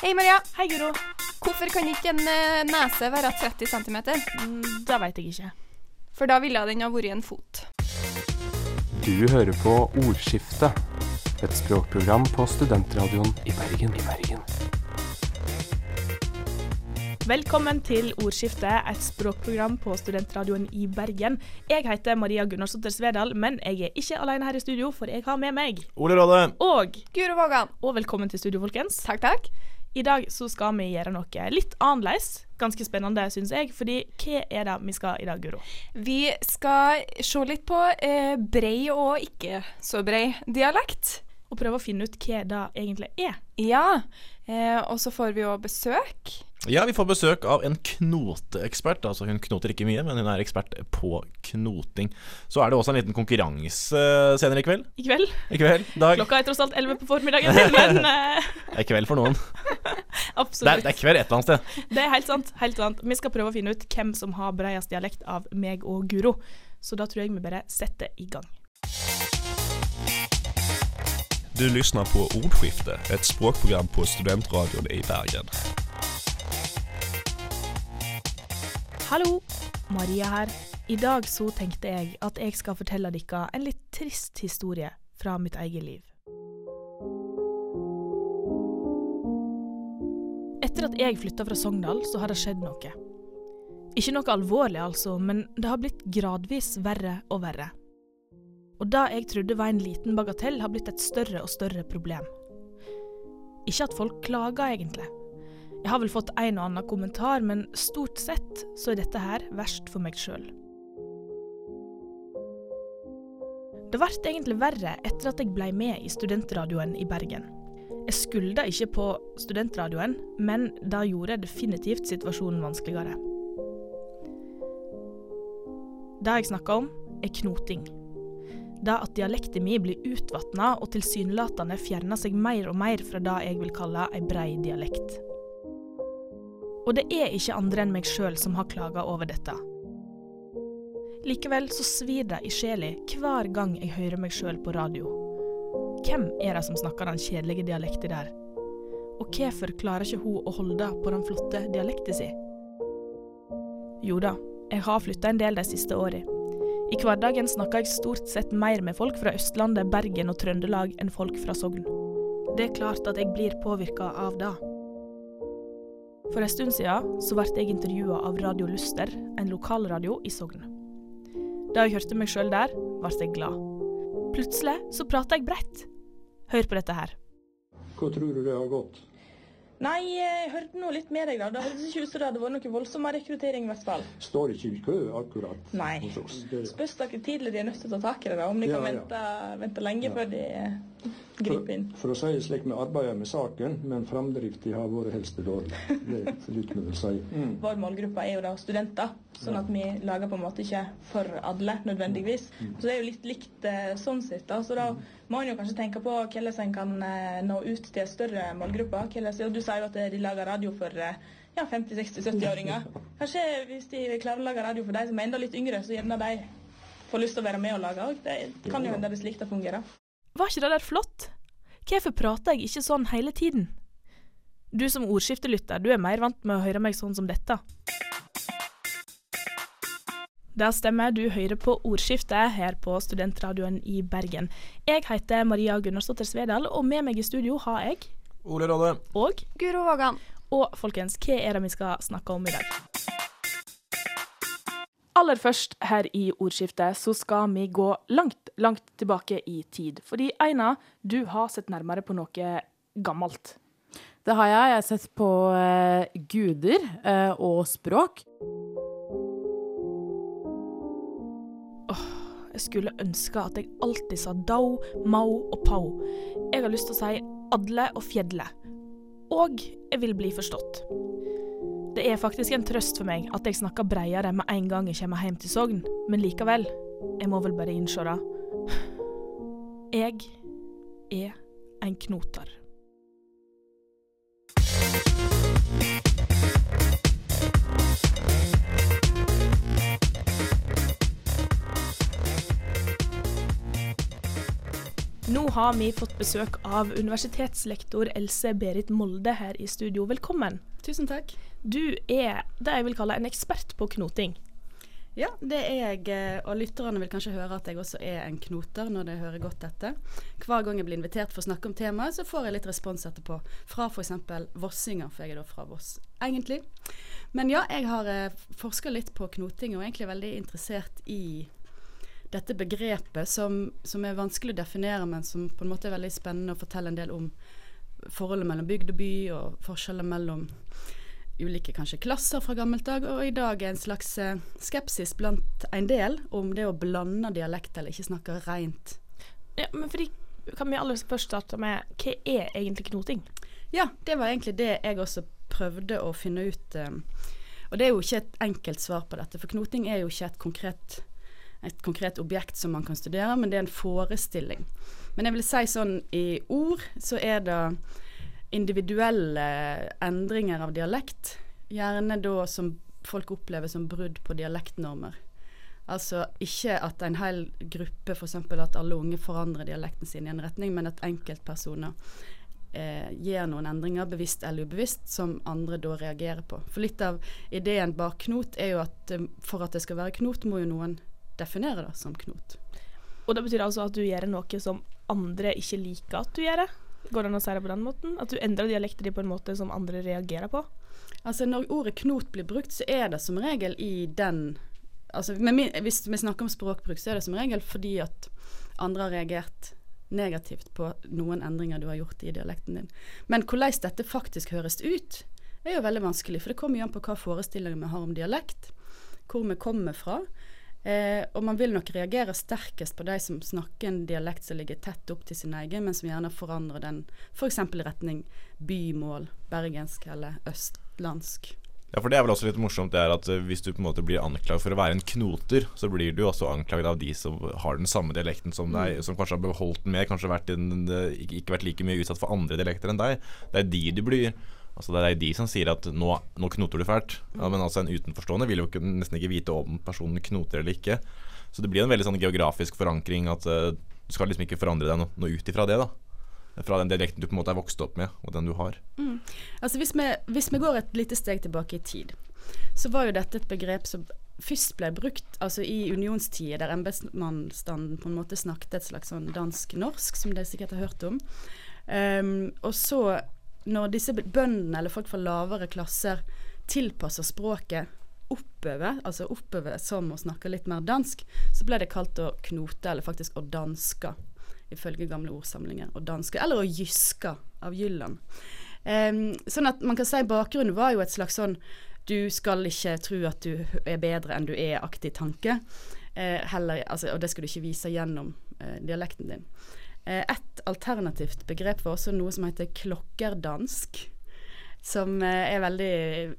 Hei, Maria. Hei, Guro. Hvorfor kan ikke en eh, nese være 30 cm? Mm, det veit jeg ikke. For da ville den ha vært en fot. Du hører på Ordskiftet, et språkprogram på studentradioen i Bergen. I Bergen. Velkommen til Ordskiftet, et språkprogram på studentradioen i Bergen. Jeg heter Maria Gunnarsdotter Svedal, men jeg er ikke alene her i studio, for jeg har med meg Ole Råde. Og Guro Vågan. Og velkommen til studio, folkens. Takk, takk. I dag så skal vi gjøre noe litt annerledes. Ganske spennende, syns jeg. Fordi hva er det vi skal i dag, Guro? Vi skal se litt på eh, brei og ikke så brei dialekt. Og prøve å finne ut hva det egentlig er. Ja, eh, og så får vi jo besøk. Ja, vi får besøk av en knoteekspert. Altså Hun knoter ikke mye, men hun er ekspert på knoting. Så er det også en liten konkurranse senere i kveld. I kveld. I kveld, dag. Klokka er tross alt 11 på formiddagen, men eh, Det er kveld for noen. absolutt. Det er, det er kveld et eller annet sted. Det er helt sant. helt sant. Vi skal prøve å finne ut hvem som har bredest dialekt av meg og Guro. Så da tror jeg vi bare setter i gang. Du lyssnar på Ordskifte, et språkprogram på studentradioen i Bergen. Hallo, Maria her. I dag så tenkte jeg at jeg skal fortelle dere en litt trist historie fra mitt eget liv. Etter at jeg flytta fra Sogndal, så har det skjedd noe. Ikke noe alvorlig, altså, men det har blitt gradvis verre og verre. Og det jeg trodde var en liten bagatell, har blitt et større og større problem. Ikke at folk klager, egentlig. Jeg har vel fått en og annen kommentar, men stort sett så er dette her verst for meg sjøl. Det ble egentlig verre etter at jeg ble med i studentradioen i Bergen. Jeg skulda ikke på studentradioen, men det gjorde definitivt situasjonen vanskeligere. Det jeg snakker om, er knoting. Det at dialekten min blir utvatna og tilsynelatende fjerner seg mer og mer fra det jeg vil kalle ei brei dialekt. Og det er ikke andre enn meg sjøl som har klaga over dette. Likevel så svir det i sjela hver gang jeg hører meg sjøl på radio. Hvem er det som snakker den kjedelige dialekten der? Og hvorfor klarer ikke hun å holde på den flotte dialekten sin? Jo da, jeg har flytta en del de siste åra. I hverdagen snakker jeg stort sett mer med folk fra Østlandet, Bergen og Trøndelag enn folk fra Sogn. Det er klart at jeg blir påvirka av det. For en stund siden så ble jeg intervjua av Radio Luster, en lokalradio i Sogn. Da jeg hørte meg sjøl der, ble jeg glad. Plutselig så prata jeg bredt. Hør på dette her. Hva tror du det har gått? Nei, jeg hørte nå litt med deg, da. Det hørtes ikke ut som det hadde vært noe voldsommere rekruttering, i hvert fall. Står ikke i kø akkurat Nei. hos oss. Spørs dere tidlig de er nødt til å ta tak i det, da. Om de Ja, kan ja. vente, vente lenge Ja. før de eh, griper inn. for, for å si det slik, vi arbeider med saken, men framdrifta har vært helst dårlig. Det slutt vi vil si. Mm. Vår målgruppe er jo da studenter, sånn at vi lager på en måte ikke for alle nødvendigvis. Mm. Så det er jo litt likt eh, sånn sett. da. Så da må en jo kanskje tenke på hvordan en kan eh, nå ut til større målgrupper. Du sier jo at de lager radio for eh, ja, 50-60-70-åringer. Kanskje hvis de klarer å lage radio for de som er enda litt yngre, så gjerne de får lyst til å være med og lage òg. Det kan jo hende det er slik det fungerer. Var ikke det der flott? Hvorfor prater jeg ikke sånn hele tiden? Du som ordskiftelytter, du er mer vant med å høre meg sånn som dette. Det stemmer, du hører på Ordskiftet her på Studentradioen i Bergen. Jeg heter Maria Gunnarsdottir Svedal, og med meg i studio har jeg Ole Råde. og Guro Vågan. Og folkens, hva er det vi skal snakke om i dag? Aller først her i ordskiftet så skal vi gå langt, langt tilbake i tid. Fordi Eina, du har sett nærmere på noe gammelt. Det har jeg. Jeg har sett på uh, guder uh, og språk. Jeg skulle ønske at jeg alltid sa dau, mau og pau. Jeg har lyst til å si adle og fjedle. Og jeg vil bli forstått. Det er faktisk en trøst for meg at jeg snakker breiere med en gang jeg kommer hjem til Sogn, men likevel, jeg må vel bare innse det. Jeg er en knoter. Nå har vi fått besøk av universitetslektor Else Berit Molde her i studio. Velkommen. Tusen takk. Du er det jeg vil kalle en ekspert på knoting. Ja, det er jeg, eh, og lytterne vil kanskje høre at jeg også er en knoter når de hører godt dette. Hver gang jeg blir invitert for å snakke om temaet, så får jeg litt respons etterpå. Fra f.eks. vossinger, for jeg er da fra Voss, egentlig. Men ja, jeg har eh, forska litt på knoting, og er egentlig veldig interessert i dette begrepet som, som, er vanskelig å definere, men som på en måte er veldig spennende å fortelle en del om forholdet mellom bygd og by, og forskjeller mellom ulike kanskje klasser fra gammelt dag, og i dag er en slags eh, skepsis blant en del om det å blande dialekt eller ikke snakke rent. Ja, men fordi, Kan vi aller først starte med hva er egentlig knoting? Ja, det var egentlig det jeg også prøvde å finne ut. Um, og det er jo ikke et enkelt svar på dette, for knoting er jo ikke et konkret, et konkret objekt som man kan studere, men det er en forestilling. Men jeg vil si sånn i ord så er det individuelle endringer av dialekt, gjerne da som folk opplever som brudd på dialektnormer. Altså ikke at en hel gruppe, f.eks. at alle unge forandrer dialekten sin i en retning, men at enkeltpersoner eh, gjør noen endringer, bevisst eller ubevisst, som andre da reagerer på. For litt av ideen bak knot er jo at eh, for at det skal være knot, må jo noen definere det som knot. Og det betyr altså at du gjør noe som andre ikke liker at du gjør? det? Går det an å si det på den måten? At du endrer dialekten din på en måte som andre reagerer på? Altså Når ordet knot blir brukt, så er det som regel i den altså min, Hvis vi snakker om språkbruk, så er det som regel fordi at andre har reagert negativt på noen endringer du har gjort i dialekten din. Men hvordan dette faktisk høres ut, er jo veldig vanskelig. For det kommer jo an på hva forestillinger vi har om dialekt, hvor vi kommer fra. Eh, og man vil nok reagere sterkest på de som snakker en dialekt som ligger tett opp til sin egen, men som gjerne forandrer den f.eks. For i retning bymål, bergensk eller østlandsk. Ja, for det er vel også litt morsomt det er at uh, hvis du på en måte blir anklagd for å være en knoter, så blir du også anklagd av de som har den samme dialekten som deg, mm. som kanskje har beholdt den mer, kanskje vært en, ikke, ikke vært like mye utsatt for andre dialekter enn deg. Det er de du blir Altså Det er de som sier at nå, nå knoter du fælt. Ja, men altså en utenforstående vil jo ikke, nesten ikke vite om personen knoter eller ikke. Så det blir en veldig sånn geografisk forankring at uh, du skal liksom ikke forandre deg noe, noe ut ifra det. da fra den dialekten du på en måte er vokst opp med, og den du har. Mm. Altså hvis vi, hvis vi, går et lite steg tilbake i tid, så var jo dette et begrep som først ble brukt altså i unionstida, der embetsmannsstanden på en måte snakket et slags sånn dansk-norsk, som dere sikkert har hørt om. Um, og så når disse bøndene eller folk fra lavere klasser tilpasser språket oppover, altså oppover som å snakke litt mer dansk, så ble det kalt å knote, eller faktisk å danske, ifølge gamle ordsamlinger. Å danske, eller å jyske, av Jylland. Um, sånn at man kan si bakgrunnen var jo et slags sånn du skal ikke tro at du er bedre enn du er-aktig tanke. Eh, heller, altså, og det skal du ikke vise gjennom eh, dialekten din. Eh, et alternativt begrep var også noe som heter klokkerdansk. Som eh, er veldig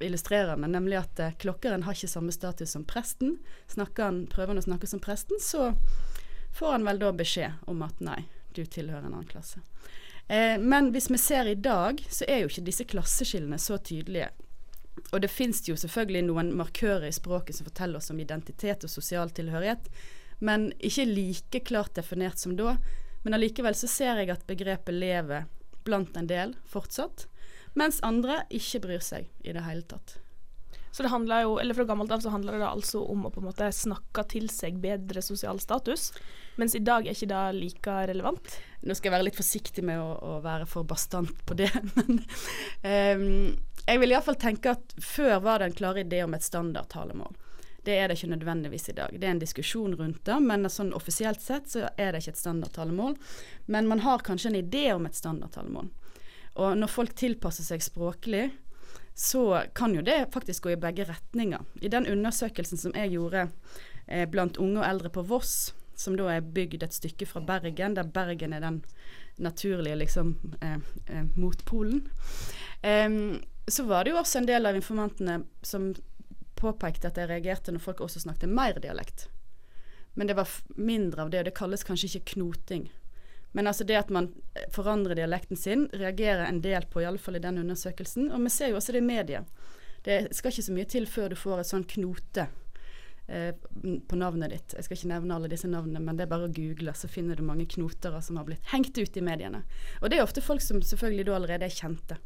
illustrerende, nemlig at eh, klokkeren har ikke samme status som presten. Snakker han, prøver han å snakke som presten, så får han vel da beskjed om at nei, du tilhører en annen klasse. Eh, men hvis vi ser i dag, så er jo ikke disse klasseskillene så tydelige. Og det fins jo selvfølgelig noen markører i språket som forteller oss om identitet og sosial tilhørighet, men ikke like klart definert som da. Men allikevel så ser jeg at begrepet lever blant en del fortsatt, mens andre ikke bryr seg i det hele tatt. Så det handler jo, eller Fra gammelt av så handler det altså om å på en måte snakke til seg bedre sosial status, mens i dag er ikke det like relevant? Nå skal jeg være litt forsiktig med å, å være for bastant på det, men um, jeg vil iallfall tenke at før var det en klar idé om et standardtalemål. Det er det ikke nødvendigvis i dag. Det er en diskusjon rundt det, men sånn offisielt sett så er det ikke et standardtalemål. Men man har kanskje en idé om et standardtalemål. Og når folk tilpasser seg språklig, så kan jo det faktisk gå i begge retninger. I den undersøkelsen som jeg gjorde eh, blant unge og eldre på Voss, som da er bygd et stykke fra Bergen, der Bergen er den naturlige liksom eh, eh, motpolen, så var det jo også en del av informantene som påpekte at jeg reagerte når folk også snakket mer dialekt. Men det var mindre av det, og det kalles kanskje ikke knoting. Men altså det at man eh, forandrer dialekten sin, reagerer en del på, iallfall i den undersøkelsen. Og vi ser jo også det i media. Det skal ikke så mye til før du får et sånn knote eh, på navnet ditt. Jeg skal ikke nevne alle disse navnene, men det er bare å google, så finner du mange knotere som har blitt hengt ut i mediene. Og det er ofte folk som selvfølgelig da allerede er kjente.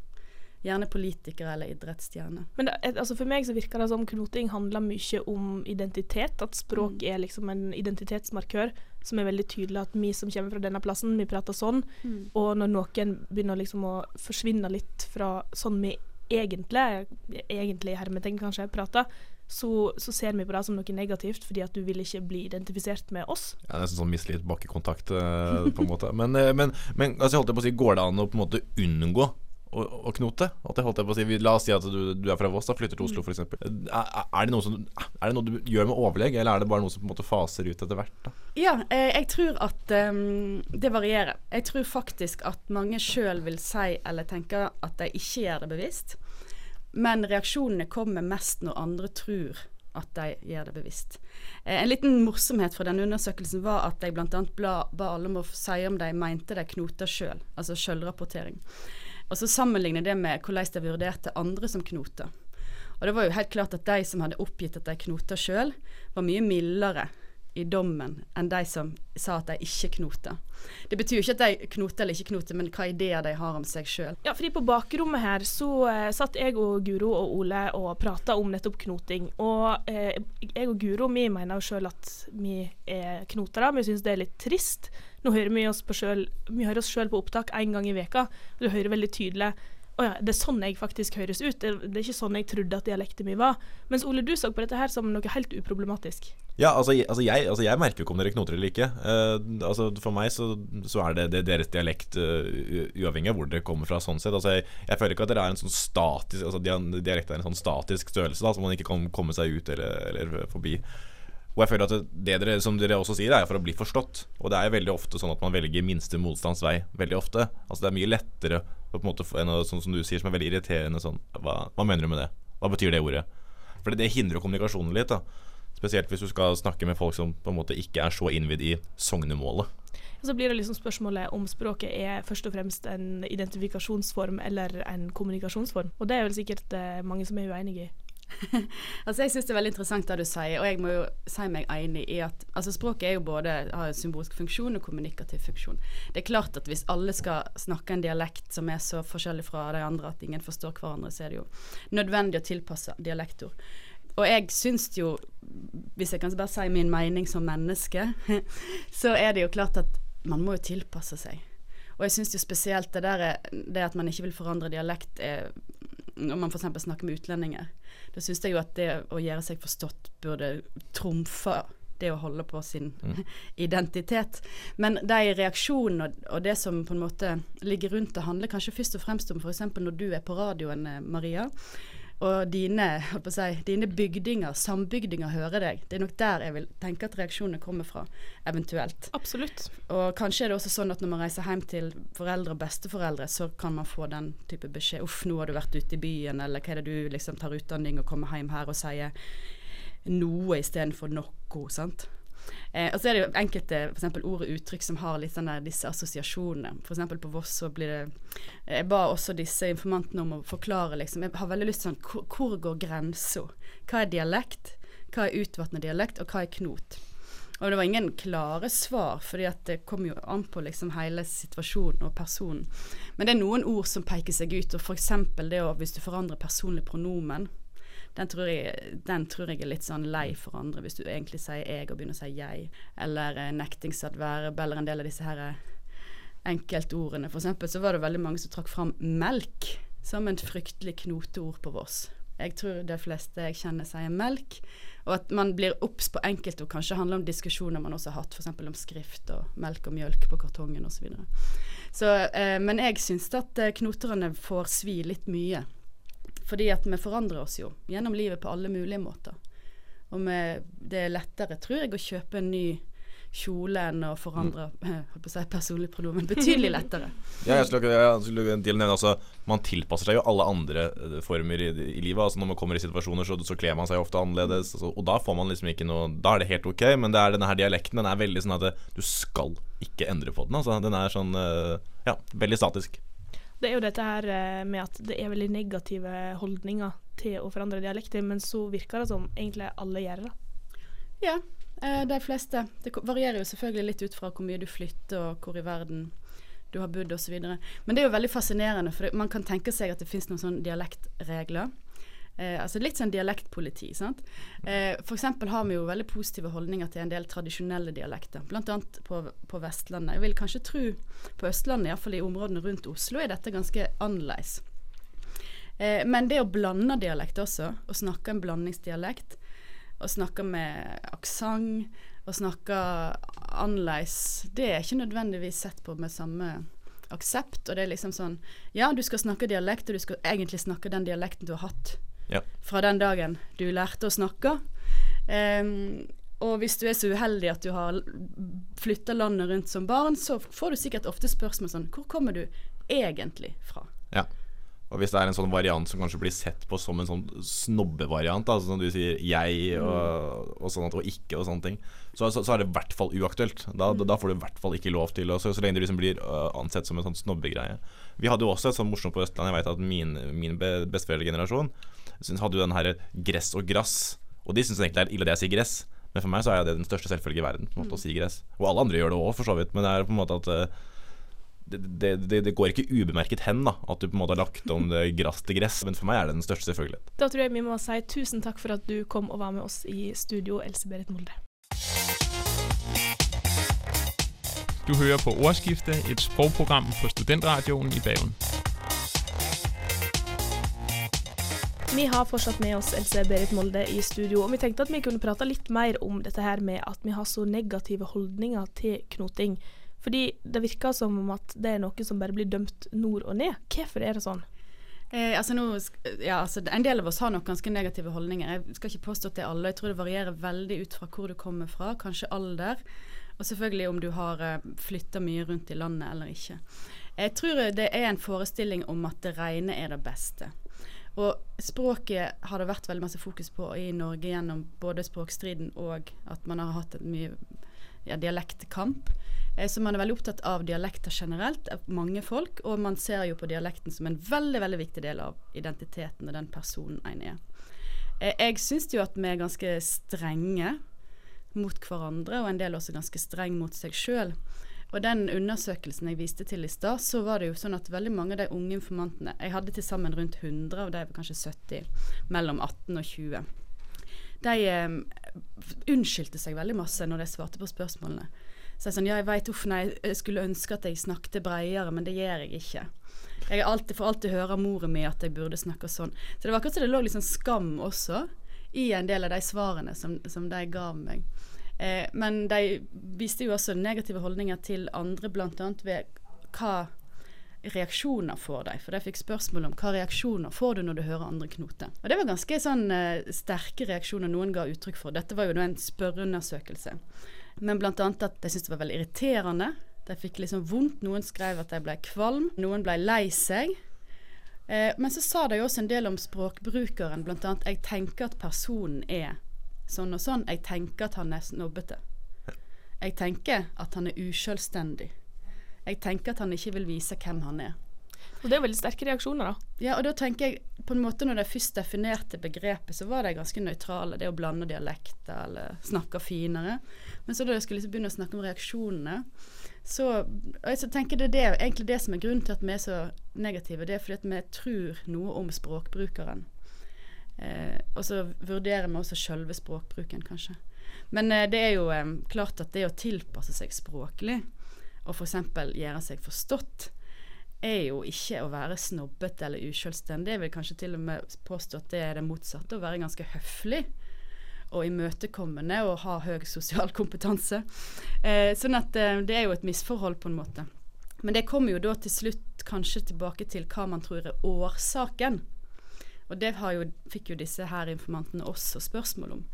Gjerne politikere eller idrettsstjerner. Men det, altså for meg så virker det som knoting handler mye om identitet. At språk er liksom en identitetsmarkør som er veldig tydelig at vi som kommer fra denne plassen, vi prater sånn. Mm. Og når noen begynner liksom å forsvinne litt fra sånn vi egentlig, egentlig hermetegn kanskje, prater, så, så, ser vi på det som noe negativt, fordi at du vil ikke bli identifisert med oss. Ja, Nesten sånn mislitt bakkekontakt, eh, på en måte. Men, eh, men, men altså, jeg holdt på å si, går det an å på en måte unngå å, å knote? At jeg holdt på å si, La oss si at du, du er fra Voss, og flytter til Oslo f.eks. Er, er, det som, er det noe du gjør med overlegg, eller er det bare noe som på en måte faser ut etter hvert? da? Ja, eh, jeg tror at um, det varierer. Jeg tror faktisk at mange sjøl vil si eller tenker at de ikke gjør det bevisst. Men reaksjonene kommer mest når andre tror at de gjør det bevisst. Eh, en liten morsomhet fra denne undersøkelsen var at jeg bl.a. ba alle om å si om de mente de knota sjøl, altså sjølrapportering. Og så sammenligne det med hvordan de vurderte andre som knoter. Og det var jo helt klart at de som hadde oppgitt at de knota sjøl, var mye mildere i dommen enn de som sa at de ikke knoter. Det betyr jo ikke at de knoter eller ikke knoter, men hva ideer de har om seg sjøl. Ja, på bakrommet her så eh, satt jeg og Guro og Ole og prata om nettopp knoting. Og eh, jeg og Guro vi mener jo sjøl at vi er knotere. Vi syns det er litt trist. Nå hører vi oss på selv, vi hører oss sjøl på opptak én gang i veka. og Du hører veldig tydelig å ja, det er sånn jeg faktisk høres ut. Det, er ikke sånn jeg trodde at dialekten min var. Mens Ole, du så på dette her som noe helt uproblematisk. Ja, altså, altså, jeg, altså jeg, merker jo ikke om dere knoter eller ikke. Uh, altså For meg så, så er det, det, deres dialekt uh, uavhengig av hvor dere kommer fra. sånn sett Altså jeg, jeg, føler ikke at dere er en sånn statisk Altså dialekt er en sånn statisk størrelse da som man ikke kan komme seg ut eller, eller forbi. Og jeg føler at det dere, som dere også sier, er for å bli forstått. Og det er veldig ofte sånn at man velger minste motstands vei. Veldig ofte. Altså Det er mye lettere på en måte enn sånn som du sier, som er veldig irriterende sånn hva, hva, mener du med det? Hva betyr det ordet? For det, det hindrer kommunikasjonen litt. da Spesielt hvis du skal snakke med folk som på en måte ikke er så innvidd i sognemålet. Så blir det liksom spørsmålet om språket er først og fremst en identifikasjonsform eller en kommunikasjonsform. Og det er vel sikkert eh, mange som er uenige i. altså Jeg syns det er veldig interessant det du sier, og jeg må jo si meg enig i at altså språket er jo både har en symbolsk funksjon og kommunikativ funksjon. Det er klart at hvis alle skal snakke en dialekt som er så forskjellig fra de andre at ingen forstår hverandre, så er det jo nødvendig å tilpasse dialektord. Og jeg syns jo, hvis jeg kan bare si min mening som menneske, så er det jo klart at man må jo tilpasse seg. Og jeg syns jo spesielt det der det at man ikke vil forandre dialekt, er, når man f.eks. snakker med utlendinger. Da syns jeg jo at det å gjøre seg forstått burde trumfe det å holde på sin mm. identitet. Men de reaksjonene og, og, det som på en måte ligger rundt det, handler kanskje først og fremst om f.eks. når du er på radioen, eh, Maria. Og dine, si, dine bygdinger, sambygdinger, hører deg. Det er nok der jeg vil tenke at reaksjonene kommer fra, eventuelt. Absolutt. Og kanskje er det også sånn at når man reiser hjem til foreldre og besteforeldre, så kan man få den type beskjed. 'Uff, nå har du vært ute i byen', eller hva er det du liksom tar utdanning og kommer hjem her og sier noe istedenfor noe. sant? Eh, og så er det jo enkelte for ord og uttrykk som har litt sånn disse assosiasjonene. F.eks. på Voss så blir det Jeg ba også disse informantene om å forklare, liksom. Jeg har veldig lyst til sånn hvor, hvor går grensa? Hva er dialekt? Hva er utvatna dialekt, og hva er knot? Og det var ingen klare svar, at det kom jo an på liksom hele situasjonen og personen. Men det er noen ord som peker seg ut, og f.eks. det å hvis du forandrer personlig pronomen den tror, jeg, den tror, jeg, er litt sånn lei for andre, hvis du egentlig sier 'jeg' og begynner å si 'jeg', eller eh, nektingsadverb, eller en del av disse her eh, enkeltordene. For eksempel så var det veldig mange som trakk fram 'melk' som et fryktelig knoteord på Voss. Jeg tror de fleste jeg kjenner sier melk, og at man blir obs på enkeltord kanskje handler om diskusjoner man også har hatt, f.eks. om skrift og melk og mjølk på kartongen osv. Så, videre. så eh, men jeg syns at eh, knoterne får svi litt mye. Fordi at vi forandrer oss jo gjennom livet på alle mulige måter. Og vi, det er lettere, tror jeg, å kjøpe en ny kjole enn å forandre mm. si, personlig pronomen. Betydelig lettere. ja, jeg skulle, jeg skulle nevne altså, Man tilpasser seg jo alle andre eh, former i, i livet. Altså Når man kommer i situasjoner, så, så kler man seg ofte annerledes. Altså, og da får man liksom ikke noe Da er det helt ok, men det er denne her dialekten Den er veldig sånn at det, du skal ikke endre på den. Altså. Den er sånn eh, Ja, veldig statisk. Det er jo dette her eh, med at det er veldig negative holdninger til å forandre dialekter, men så virker det som egentlig alle gjør det. Ja, eh, de fleste. Det varierer jo selvfølgelig litt ut fra hvor mye du flytter og hvor i verden du har bodd osv. Men det er jo veldig fascinerende, for man kan tenke seg at det finnes noen sånne dialektregler. Eh, altså litt sånn dialektpoliti. sant? Eh, eksempel har vi jo veldig positive holdninger til en del tradisjonelle dialekter. Annet på, på Vestlandet. Jeg vil kanskje tro på Østlandet, iallfall i områdene rundt Oslo, er dette ganske annerledes. Eh, men det å blande dialekt også, å snakke en blandingsdialekt, å snakke med aksent, å snakke annerledes, det er ikke nødvendigvis sett på med samme aksept. Og det er liksom sånn Ja, du skal snakke dialekt, og du skal egentlig snakke den dialekten du har hatt Ja. fra den dagen du lærte å snakke. Um, og hvis du er så uheldig at du har flytta landet rundt som barn, så får du sikkert ofte spørsmål sånn Hvor kommer du egentlig fra? Ja. Og hvis det er en sånn variant som kanskje blir sett på som en sånn snobbevariant, altså som du sier 'jeg' og, og sånn at, og 'ikke' og sånne ting, så, så, så er det i hvert fall uaktuelt. Da, da, da får du i hvert fall ikke lov til å Så, så lenge det liksom blir øh, ansett som en sånn snobbegreie. Vi hadde jo også et sånt morsomt på Østlandet. Jeg vet at min, min be besteforeldregenerasjon syns- hadde jo den her gress og grass. Og de syns egentlig det er ille at jeg sier gress, men for meg så er det den største selvfølge i verden på en måte å si gress. Og alle andre gjør det òg, for så vidt, men det er på en måte at det, det, det, det går ikke ubemerket hen da at du på en måte har lagt om det grass til gress, men for meg er det den største selvfølgelighet. Da tror jeg vi må si tusen takk for at du kom og var med oss i studio, Else Berit Molde. Du hører på Ordskifte, et sprogprogram på Studentradioen i Bergen. Vi har fortsatt med oss Else Berit Molde i studio, og vi tenkte at vi kunne prate litt mer om dette her med at vi har så negative holdninger til knoting. Fordi det virker som om at det er noe som bare blir dømt nord og ned. Hvorfor er det sånn? Eh, altså nå, ja, altså en del av oss har nok ganske negative holdninger. Jeg skal ikke påstå at det er alle. Jeg tror det varierer veldig ut fra hvor du kommer fra, kanskje alder. Og selvfølgelig om du har uh, flytta mye rundt i landet eller ikke. Jeg tror det er en forestilling om at det rene er det beste. Og språket har det vært veldig masse fokus på i Norge gjennom både språkstriden og at man har hatt en mye ja, dialektkamp. Eh, så man er veldig opptatt av dialekter generelt, av mange folk. Og man ser jo på dialekten som en veldig veldig viktig del av identiteten og den personen en er. Eh, jeg syns jo at vi er ganske strenge mot hverandre, og en del også ganske streng mot seg sjøl. Og den undersøkelsen jeg viste til i stad, så var det jo sånn at veldig mange av de unge informantene Jeg hadde til sammen rundt 100, og de var kanskje 70, mellom 18 og 20. De eh, unnskyldte seg veldig masse når de svarte på spørsmålene. Så jeg sånn, ja, jeg vet, uff, nei, jeg skulle ønske at jeg snakket bredere, men det gjør jeg ikke. Jeg får alltid høre av moren min at jeg burde snakke sånn. Så det var akkurat som det lå litt sånn skam også i en del av de svarene som, som de ga meg. Eh, men de viste jo også negative holdninger til andre, bl.a. ved hva reaksjoner får de. For de fikk spørsmål om hva reaksjoner får du når du hører andre knote. Og det var ganske sånn eh, sterke reaksjoner noen ga uttrykk for. Dette var jo en spørreundersøkelse. Men bl.a. at de syntes det var veldig irriterende. De fikk liksom vondt. Noen skrev at de ble kvalm. Noen ble lei seg. Eh, men så sa de også en del om språkbrukeren, bl.a. jeg tenker at personen er sånn og sånn. Jeg tenker at han er snobbete. Jeg tenker at han er usjølstendig. Jeg tenker at han ikke vil vise hvem han er. Og det er veldig sterke reaksjoner, da. Ja, og da tenker jeg på en måte når de først definerte begrepet, så var de ganske nøytrale. Det å blande dialekter eller snakke finere. Men så da jeg skulle liksom begynne å snakke om reaksjonene, så, jeg så tenker det er egentlig det som er grunnen til at vi er så negative. Det er fordi at vi tror noe om språkbrukeren. Eh, og så vurderer vi også selve språkbruken, kanskje. Men eh, det er jo eh, klart at det å tilpasse seg språklig, og f.eks. gjøre seg forstått, er jo ikke å være snobbete eller usjølstendig. Jeg vil kanskje til og med påstå at det er det motsatte. Å være ganske høflig og imøtekommende og ha høy sosial kompetanse. Eh, sånn at eh, det er jo et misforhold på en måte. Men det kommer jo da til slutt kanskje tilbake til hva man tror er årsaken. Og det jo, fikk jo disse her informantene også spørsmål om.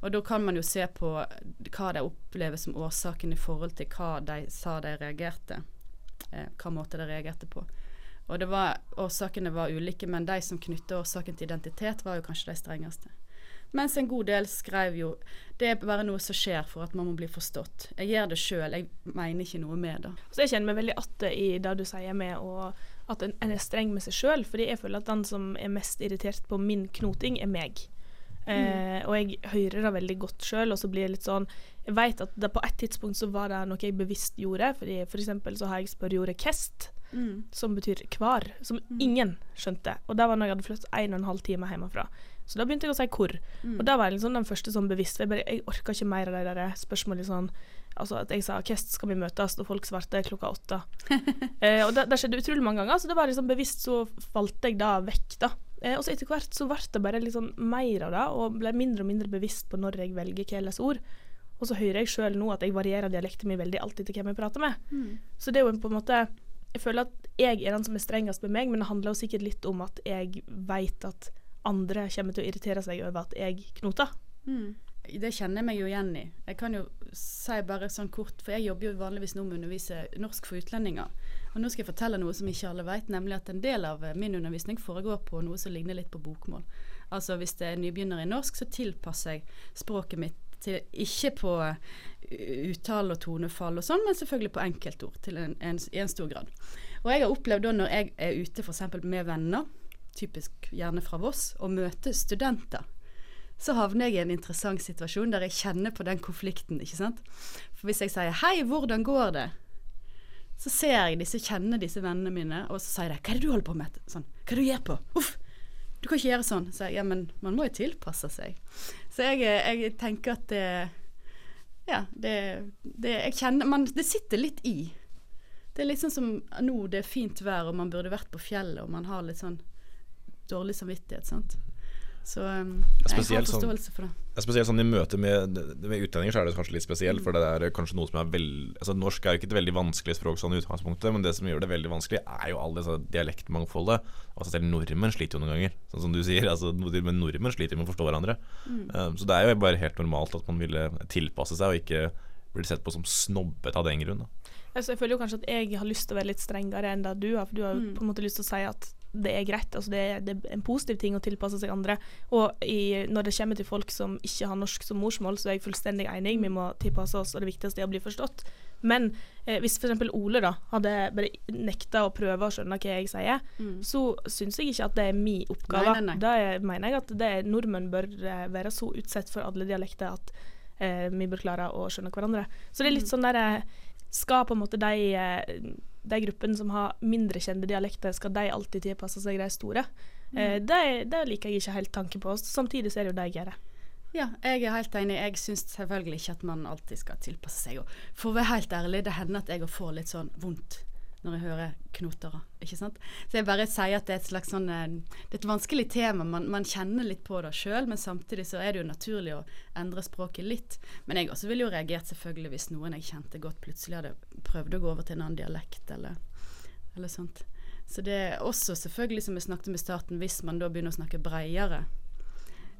Og da kan man jo se på hva de opplever som årsaken i forhold til hva de sa de reagerte. Eh, hva måte de reagerte på. Og det var, årsakene var ulike, men de som knytta årsaken til identitet, var jo kanskje de strengeste. Mens en god del skrev jo det er bare noe som skjer for at man må bli forstått. Jeg gjør det sjøl, jeg mener ikke noe med det. Så jeg kjenner meg veldig atte i det du sier med å, at en, en er streng med seg sjøl, fordi jeg føler at den som er mest irritert på min knoting, er meg. Eh, og jeg hører det veldig godt sjøl, og så blir jeg litt sånn Jeg vet at det på et tidspunkt så var det noe jeg bevisst gjorde. Fordi For eksempel så har jeg spørreordet 'kest', Mm. som betyr hvar, som ingen skjønte. Og det var når jeg hadde flyttet en og en halv time hjemmefra. Så da begynte jeg å si hvor. Mm. Og da var jeg liksom den første sånn bevisst. For jeg, bare, jeg orka ikke mer av de der spørsmålene sånn Altså at jeg sa 'Kest, skal vi møtes?' og folk svarte klokka åtte. eh, og det, det skjedde utrolig mange ganger, så det var liksom bevisst så valgte jeg da vekk, da. Eh, og så etter hvert så ble det bare sånn mer av det, og ble mindre og mindre bevisst på når jeg velger hva jeg leser ord. Og så hører jeg sjøl nå at jeg varierer dialekten min veldig alltid til hvem jeg prater med. Mm. Så det er jo på en måte Jeg føler at jeg er den som er strengest med meg, men det handler jo sikkert litt om at jeg vet at andre kommer til å irritere seg over at jeg knoter. Mm. Det kjenner jeg meg jo igjen i. Jeg kan jo si bare sånn kort, for jeg jobber jo vanligvis nå med å undervise norsk for utlendinger. Og nå skal jeg fortelle noe som ikke alle vet, nemlig at en del av min undervisning foregår på noe som ligner litt på bokmål. Altså hvis det er nybegynner i norsk, så tilpasser jeg språket mitt til ikke på uh, uttale og tonefall og sånn, men selvfølgelig på enkeltord til en, en, i en stor grad. Og jeg har opplevd da når jeg er ute f.eks. med venner, typisk gjerne fra Voss, og møter studenter så havner jeg i en interessant situasjon der jeg kjenner på den konflikten. ikke sant? For hvis jeg sier 'hei, hvordan går det', så ser jeg disse, kjenner disse vennene mine, og så sier de 'hva er det du holder på med'? Sånn, 'Hva er det du gjør på?' Uff, du kan ikke gjøre sånn. Så jeg, ja, men man må jo tilpasse seg. Så jeg, jeg tenker at det Ja, det, det Jeg kjenner man, Det sitter litt i. Det er litt sånn som nå det er fint vær, og man burde vært på fjellet, og man har litt sånn dårlig samvittighet, sant. Så um, jeg har sånn- forståelse for det. Ja, spesielt sånn i møte med, med utlendinger så er det kanskje litt spesielt. For det er kanskje noe som er veldig... altså Norsk er jo ikke et veldig vanskelig språk sånn i utgangspunktet, men det som gjør det veldig vanskelig, er jo all det dialektmangfoldet. Altså selv nordmenn sliter jo noen ganger, sånn som du sier. Altså, men nordmenn sliter med å forstå hverandre. Mm. Um, så det er jo bare helt normalt at man ville tilpasse seg, og ikke bli sett på som snobbete av den grunn. Altså, jeg føler jo kanskje at jeg har lyst til å være litt strengere enn det du har, for du har jo Mm. på en måte lyst til å si at det er greit. Altså det, er, det er en positiv ting å tilpasse seg andre. Og i, når det kommer til folk som ikke har norsk som morsmål, så er jeg fullstendig enig. Vi må tilpasse oss, og det viktigste er å bli forstått. Men eh, hvis f.eks. Ole da hadde bare nekta å prøve å skjønne hva jeg sier, Mm. så syns jeg ikke at det er min oppgave. Nei, nei, nei. Da er, mener jeg at det er, nordmenn bør eh, være så utsatt for alle dialekter at eh, vi bør klare å skjønne hverandre. Så det er litt Mm. sånn der eh, Skal på en måte de, eh, de gruppene som har mindre kjente dialekter, skal de alltid tilpasse seg de store? Eh, Mm. det, det liker jeg ikke helt tanken på. Samtidig så er det jo det jeg gjør. Ja, jeg er helt enig. Jeg syns selvfølgelig ikke at man alltid skal tilpasse seg. Og for å være helt ærlig, det hender at jeg får litt sånn vondt når jeg hører knotere. Ikke sant? Så jeg bare sier at det er et slags sånn eh, Det er et vanskelig tema. Man, man kjenner litt på det sjøl, men samtidig så er det jo naturlig å endre språket litt. Men jeg også ville jo reagert selvfølgelig hvis noen jeg kjente godt, plutselig hadde prøvd å gå over til en annen dialekt eller, eller sånt. Så det er også selvfølgelig, som vi snakket om i starten, hvis man da begynner å snakke bredere,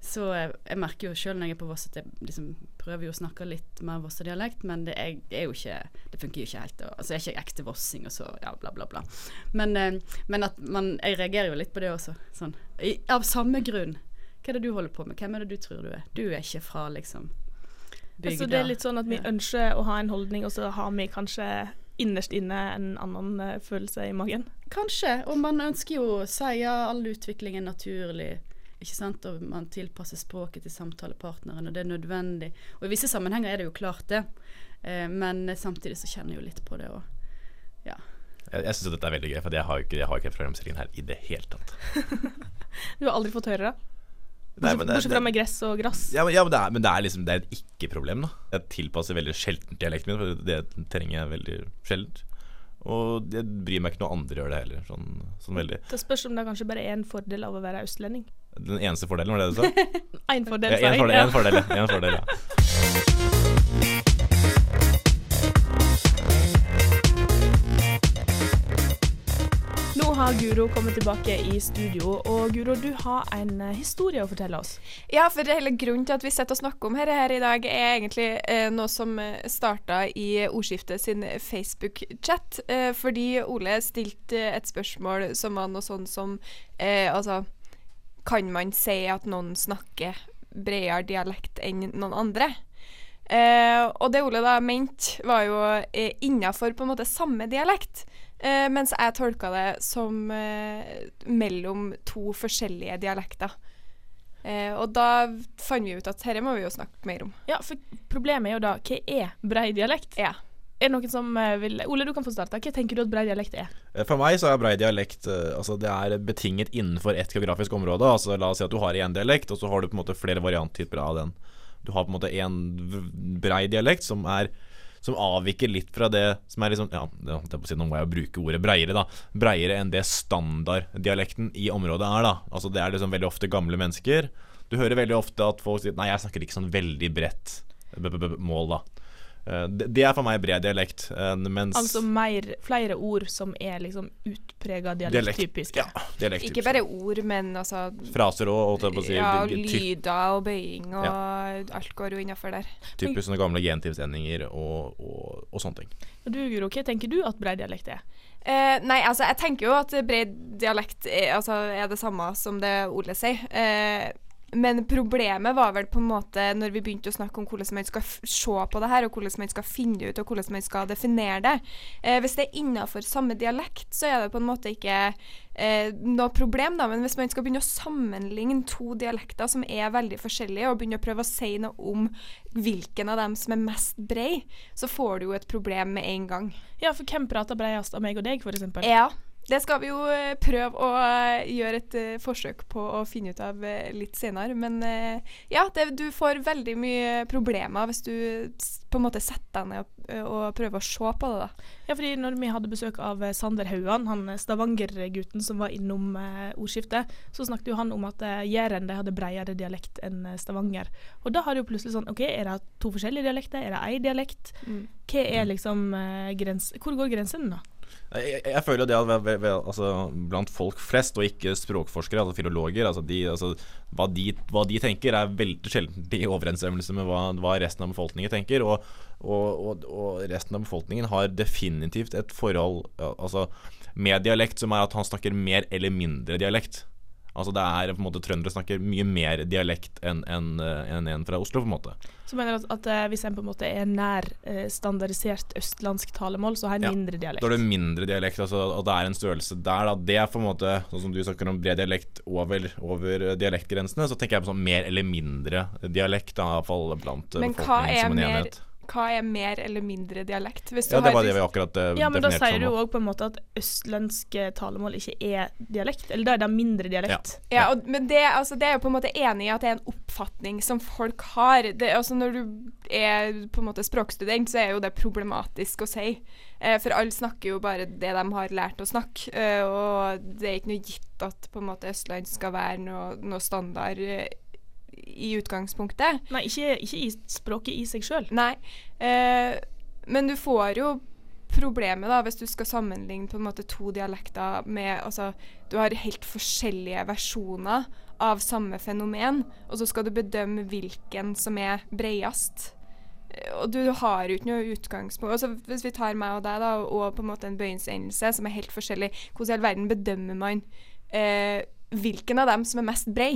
så jeg, jeg merker jo sjøl når jeg er på Voss at jeg liksom prøver jo å snakke litt mer Vossa-dialekt, men det er, er jo ikke Det funker jo ikke helt. Og, altså jeg er ikke ekte vossing og så ja, bla, bla, bla. Men, eh, men at man Jeg reagerer jo litt på det også. Sånn. I, av samme grunn. Hva er det du holder på med? Hvem er det du tror du er? Du er ikke fra liksom bygda. Altså, det er litt sånn at vi ønsker å ha en holdning, og så har vi kanskje innerst inne en annen eh, følelse i magen. Kanskje. Og man ønsker jo å si ja, all utvikling er naturlig. Ikke sant? Og man tilpasser språket til samtalepartneren, og det er nødvendig. Og i visse sammenhenger er det jo klart det, eh, men samtidig så kjenner jeg jo litt på det òg. Ja. Jeg, jeg syns dette er veldig gøy, for jeg har jo ikke, jeg har ikke problemstillingen her i det hele tatt. Du har aldri fått høre det? Nei, Bortsett, det- bortsett fra med gress og grass. Ja, men, ja, men, det, er, men det er liksom Det er et ikke-problem. da Jeg tilpasser veldig sjelden dialekten min, for det trenger jeg veldig sjeldent. Og jeg bryr meg ikke noe andre gjør det heller. Sånn, sånn veldig Det spørs om det kanskje bare er en fordel av å være østlending. Den eneste fordelen, var det du sa? Én fordel, Ja, sa jeg. fordel, Ja. en fordel, ja. En fordel, ja. Nå har Guro kommet tilbake i studio, og Guro, du har en eh, historie å fortelle oss. Ja, for hele grunnen til at vi sitter og snakker om dette her i dag, er egentlig eh, noe som starta i Ordskiftet sin Facebook-chat. Eh, fordi Ole stilte et spørsmål som var noe sånn som eh, Altså, kan man si at noen snakker bredere dialekt enn noen andre? Eh, og det Ole da mente, var jo eh, innafor på en måte samme dialekt. Eh, mens jeg tolka det som eh, mellom to forskjellige dialekter. Eh, og da fant vi ut at dette må vi jo snakke mer om. Ja, for problemet er jo da hva er brei dialekt? Ja. Er det noen som eh, vil Ole, du kan få starte. Hva tenker du at brei dialekt er? Eh, For meg så er brei dialekt eh, Altså det er betinget innenfor ett geografisk område. Altså La oss si at du har én dialekt, og så har du på en måte flere varianttyper av den. Du har på en måte en brei dialekt som er som avviker litt fra det som er liksom Ja, det holdt på siden, nå må jeg bruke ordet breiere, da. Breiere enn det standarddialekten i området er, da. Altså Det er liksom veldig ofte gamle mennesker. Du hører veldig ofte at folk sier Nei, jeg snakker ikke sånn veldig bredt mål, da. Eh, Det er for meg bred dialekt. eh, Mens Altså mer, flere ord som er liksom utprega dialekttypiske. Ja, dialekt Ikke bare ord, men altså Fraser òg, holdt jeg på å si. Ja, lyder og bøying og alt går jo innafor der. Typisk sånne gamle gentivsendinger og, og, og sånne ting. Du, Guro, hva tenker du at bred dialekt er? Eh, nei, altså jeg tenker jo at bred dialekt er, altså, er det samme som det Ole sier. Eh, men problemet var vel på en måte når vi begynte å snakke om hvordan man skal se på det her, og hvordan man skal finne det ut, og hvordan man skal definere det. Eh, hvis det er innafor samme dialekt, så er det på en måte ikke eh, noe problem, da. Men hvis man skal begynne å sammenligne to dialekter som er veldig forskjellige, og begynne å prøve å si noe om hvilken av dem som er mest brei, så får du jo et problem med en gang. Ja, for hvem prater breiest av meg og deg, f.eks.? Ja. Det skal vi jo eh, prøve å eh, gjøre et eh, forsøk på å finne ut av litt senere. Men ja, det, du får veldig mye problemer hvis du på en måte setter deg ned og, og prøver å se på det. da. Ja, fordi når vi hadde besøk av Sander Haugan, han Stavanger-gutten som var innom ordskiftet, så snakket jo han om at Jæren de hadde bredere dialekt enn Stavanger. Og da har det jo plutselig sånn OK, er det to forskjellige dialekter? Er det én dialekt? Mm. Hva er liksom grens... Hvor går grensen, da? Jeg, jeg, føler det at ved, ve- ve- altså, blant folk flest, og ikke språkforskere, altså filologer altså de, altså, hva, de, hva de tenker, er veldig sjelden i overensstemmelse med hva, hva resten av befolkningen tenker. Og, og, og, og resten av befolkningen har definitivt et forhold altså, med dialekt som er at han snakker mer eller mindre dialekt. Altså det er på en måte Trøndere snakker mye mer dialekt enn en, en, en fra Oslo, på en måte. Så mener du at, at eh, hvis en på en måte er nær eh, standardisert østlandsk talemål, så har en Ja, mindre dialekt? Da er det mindre dialekt, altså, og det er en størrelse der. Da. Det er på en måte, sånn som du snakker om bred dialekt over, over dialektgrensene, så tenker jeg på sånn mer eller mindre dialekt, da, i hvert fall blant eh, Men befolkningen som en enhet. enhet. hva er mer eller mindre dialekt? Hvis du Ja, det var det vi akkurat uh, Ja, men da sier sier du òg på en måte at østlandske talemål ikke er dialekt, eller da er det mindre dialekt. Ja, og, men det, altså, det er jo på en måte enig i at det er en oppfatning som folk har. Det, altså, når du er på en måte språkstudent, så er jo det problematisk å si. Eh, for alle snakker jo bare det de har lært å snakke, eh, og det er ikke noe gitt at på en måte østland skal være noe, noe standard eh, i utgangspunktet. Nei, ikke, ikke i språket i seg sjøl. Nei. Eh, men du får jo problemet da, hvis du skal sammenligne på en måte to dialekter med altså, Du har helt forskjellige versjoner av samme fenomen, og så skal du bedømme hvilken som er bredest. Eh, Og du har jo ikke noe utgangspunkt altså, Hvis vi tar meg og deg, da, og på en måte en bøyelsesendelse som er helt forskjellig, hvordan i all verden bedømmer man eh, hvilken av dem som er mest brei?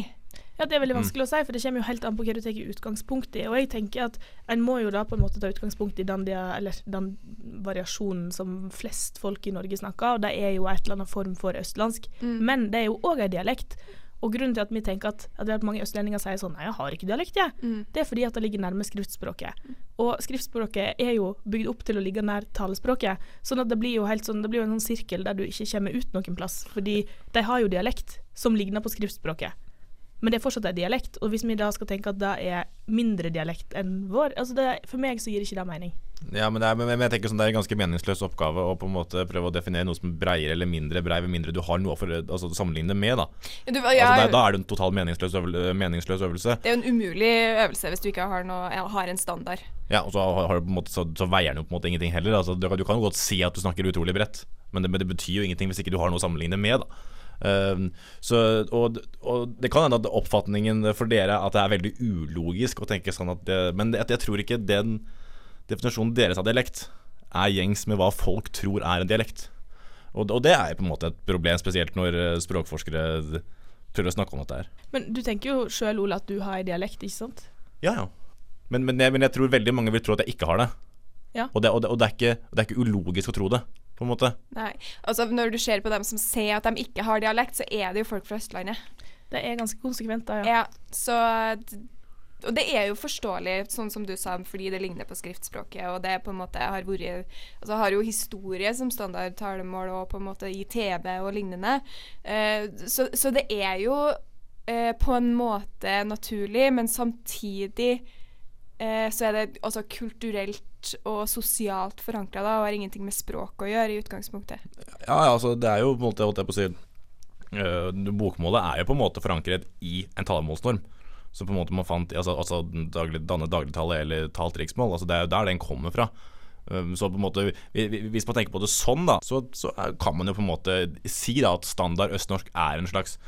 Ja, Det er veldig Mm. vanskelig å si, for det kommer jo helt an på hva du tar utgangspunkt i. Og jeg tenker at en må jo da på en måte ta utgangspunkt i den, dia, eller den variasjonen som flest folk i Norge snakker, og det er jo et eller annet form for østlandsk. Mm. Men det er jo òg en dialekt. Og grunnen til at vi tenker at, at, mange østlendinger sier sånn Nei, jeg har ikke dialekt, jeg. Mm. Det er fordi at det ligger nærme skriftspråket. Og skriftspråket er jo bygd opp til å ligge nær talespråket. Sånn at det blir jo helt sånn, det blir jo en sånn sirkel der du ikke kommer ut noen plass. Fordi de har jo dialekt som ligner på skriftspråket. Men det er fortsatt en dialekt, og hvis vi da skal tenke at det er mindre dialekt enn vår altså det, For meg så gir ikke det mening. Ja, men, det er, men jeg tenker sånn, det er en ganske meningsløs oppgave å på en måte prøve å definere noe som er breiere eller mindre brei, med mindre du har noe for, altså, å sammenligne med. Da. Ja, du- altså, ja, da, da er det en totalt meningsløs, øvel, meningsløs øvelse. Det er jo en umulig øvelse hvis du ikke har, noe, har en standard. Ja, og så, har, har du på en måte, så, så veier den jo på en måte ingenting heller. Altså, du, kan- du kan jo godt si at du snakker utrolig bredt, men det, men det betyr jo ingenting hvis ikke du har noe å sammenligne med. da så, og, og det kan hende at oppfatningen for dere at det er veldig ulogisk å tenke sånn at det, Men jeg tror ikke den definisjonen deres av dialekt er gjengs med hva folk tror er en dialekt. Og, og det er på en måte et problem, spesielt når eh, språkforskere tør å snakke om dette her. Men du tenker jo sjøl, Ole, at du har en dialekt, ikke sant? Ja, ja. Men, men, jeg, men jeg tror veldig mange vil tro at jeg ikke har det. Ja. Og, det, og, det, og det, er ikke, det er ikke ulogisk å tro det, på en måte. Nei. Altså, når du ser på dem som sier at de ikke har dialekt, så er det jo folk fra Østlandet. Det er ganske konsekvent, da, ja. Ja, så og det er jo forståelig, sånn som du sa, fordi det ligner på skriftspråket. Og det på en måte har vært Altså har jo historie som standardtalemål og på en måte i TV og lignende. Uh, så, så det er jo uh, på en måte naturlig, men samtidig eh, så er det også kulturelt og sosialt forankra og har ingenting med språk å gjøre i utgangspunktet. Ja, altså det er jo på en måte, holdt jeg på å si uh, Bokmålet er jo på en måte forankret i en talemålsnorm. Så på en måte man fant altså, altså daglig, danne dagligtale eller talt riksmål. Altså det er jo der den kommer fra. Um, så på en måte vi- vi- Hvis man tenker på det sånn, da, så, så er- kan man jo på en måte si da at standard østnorsk er en slags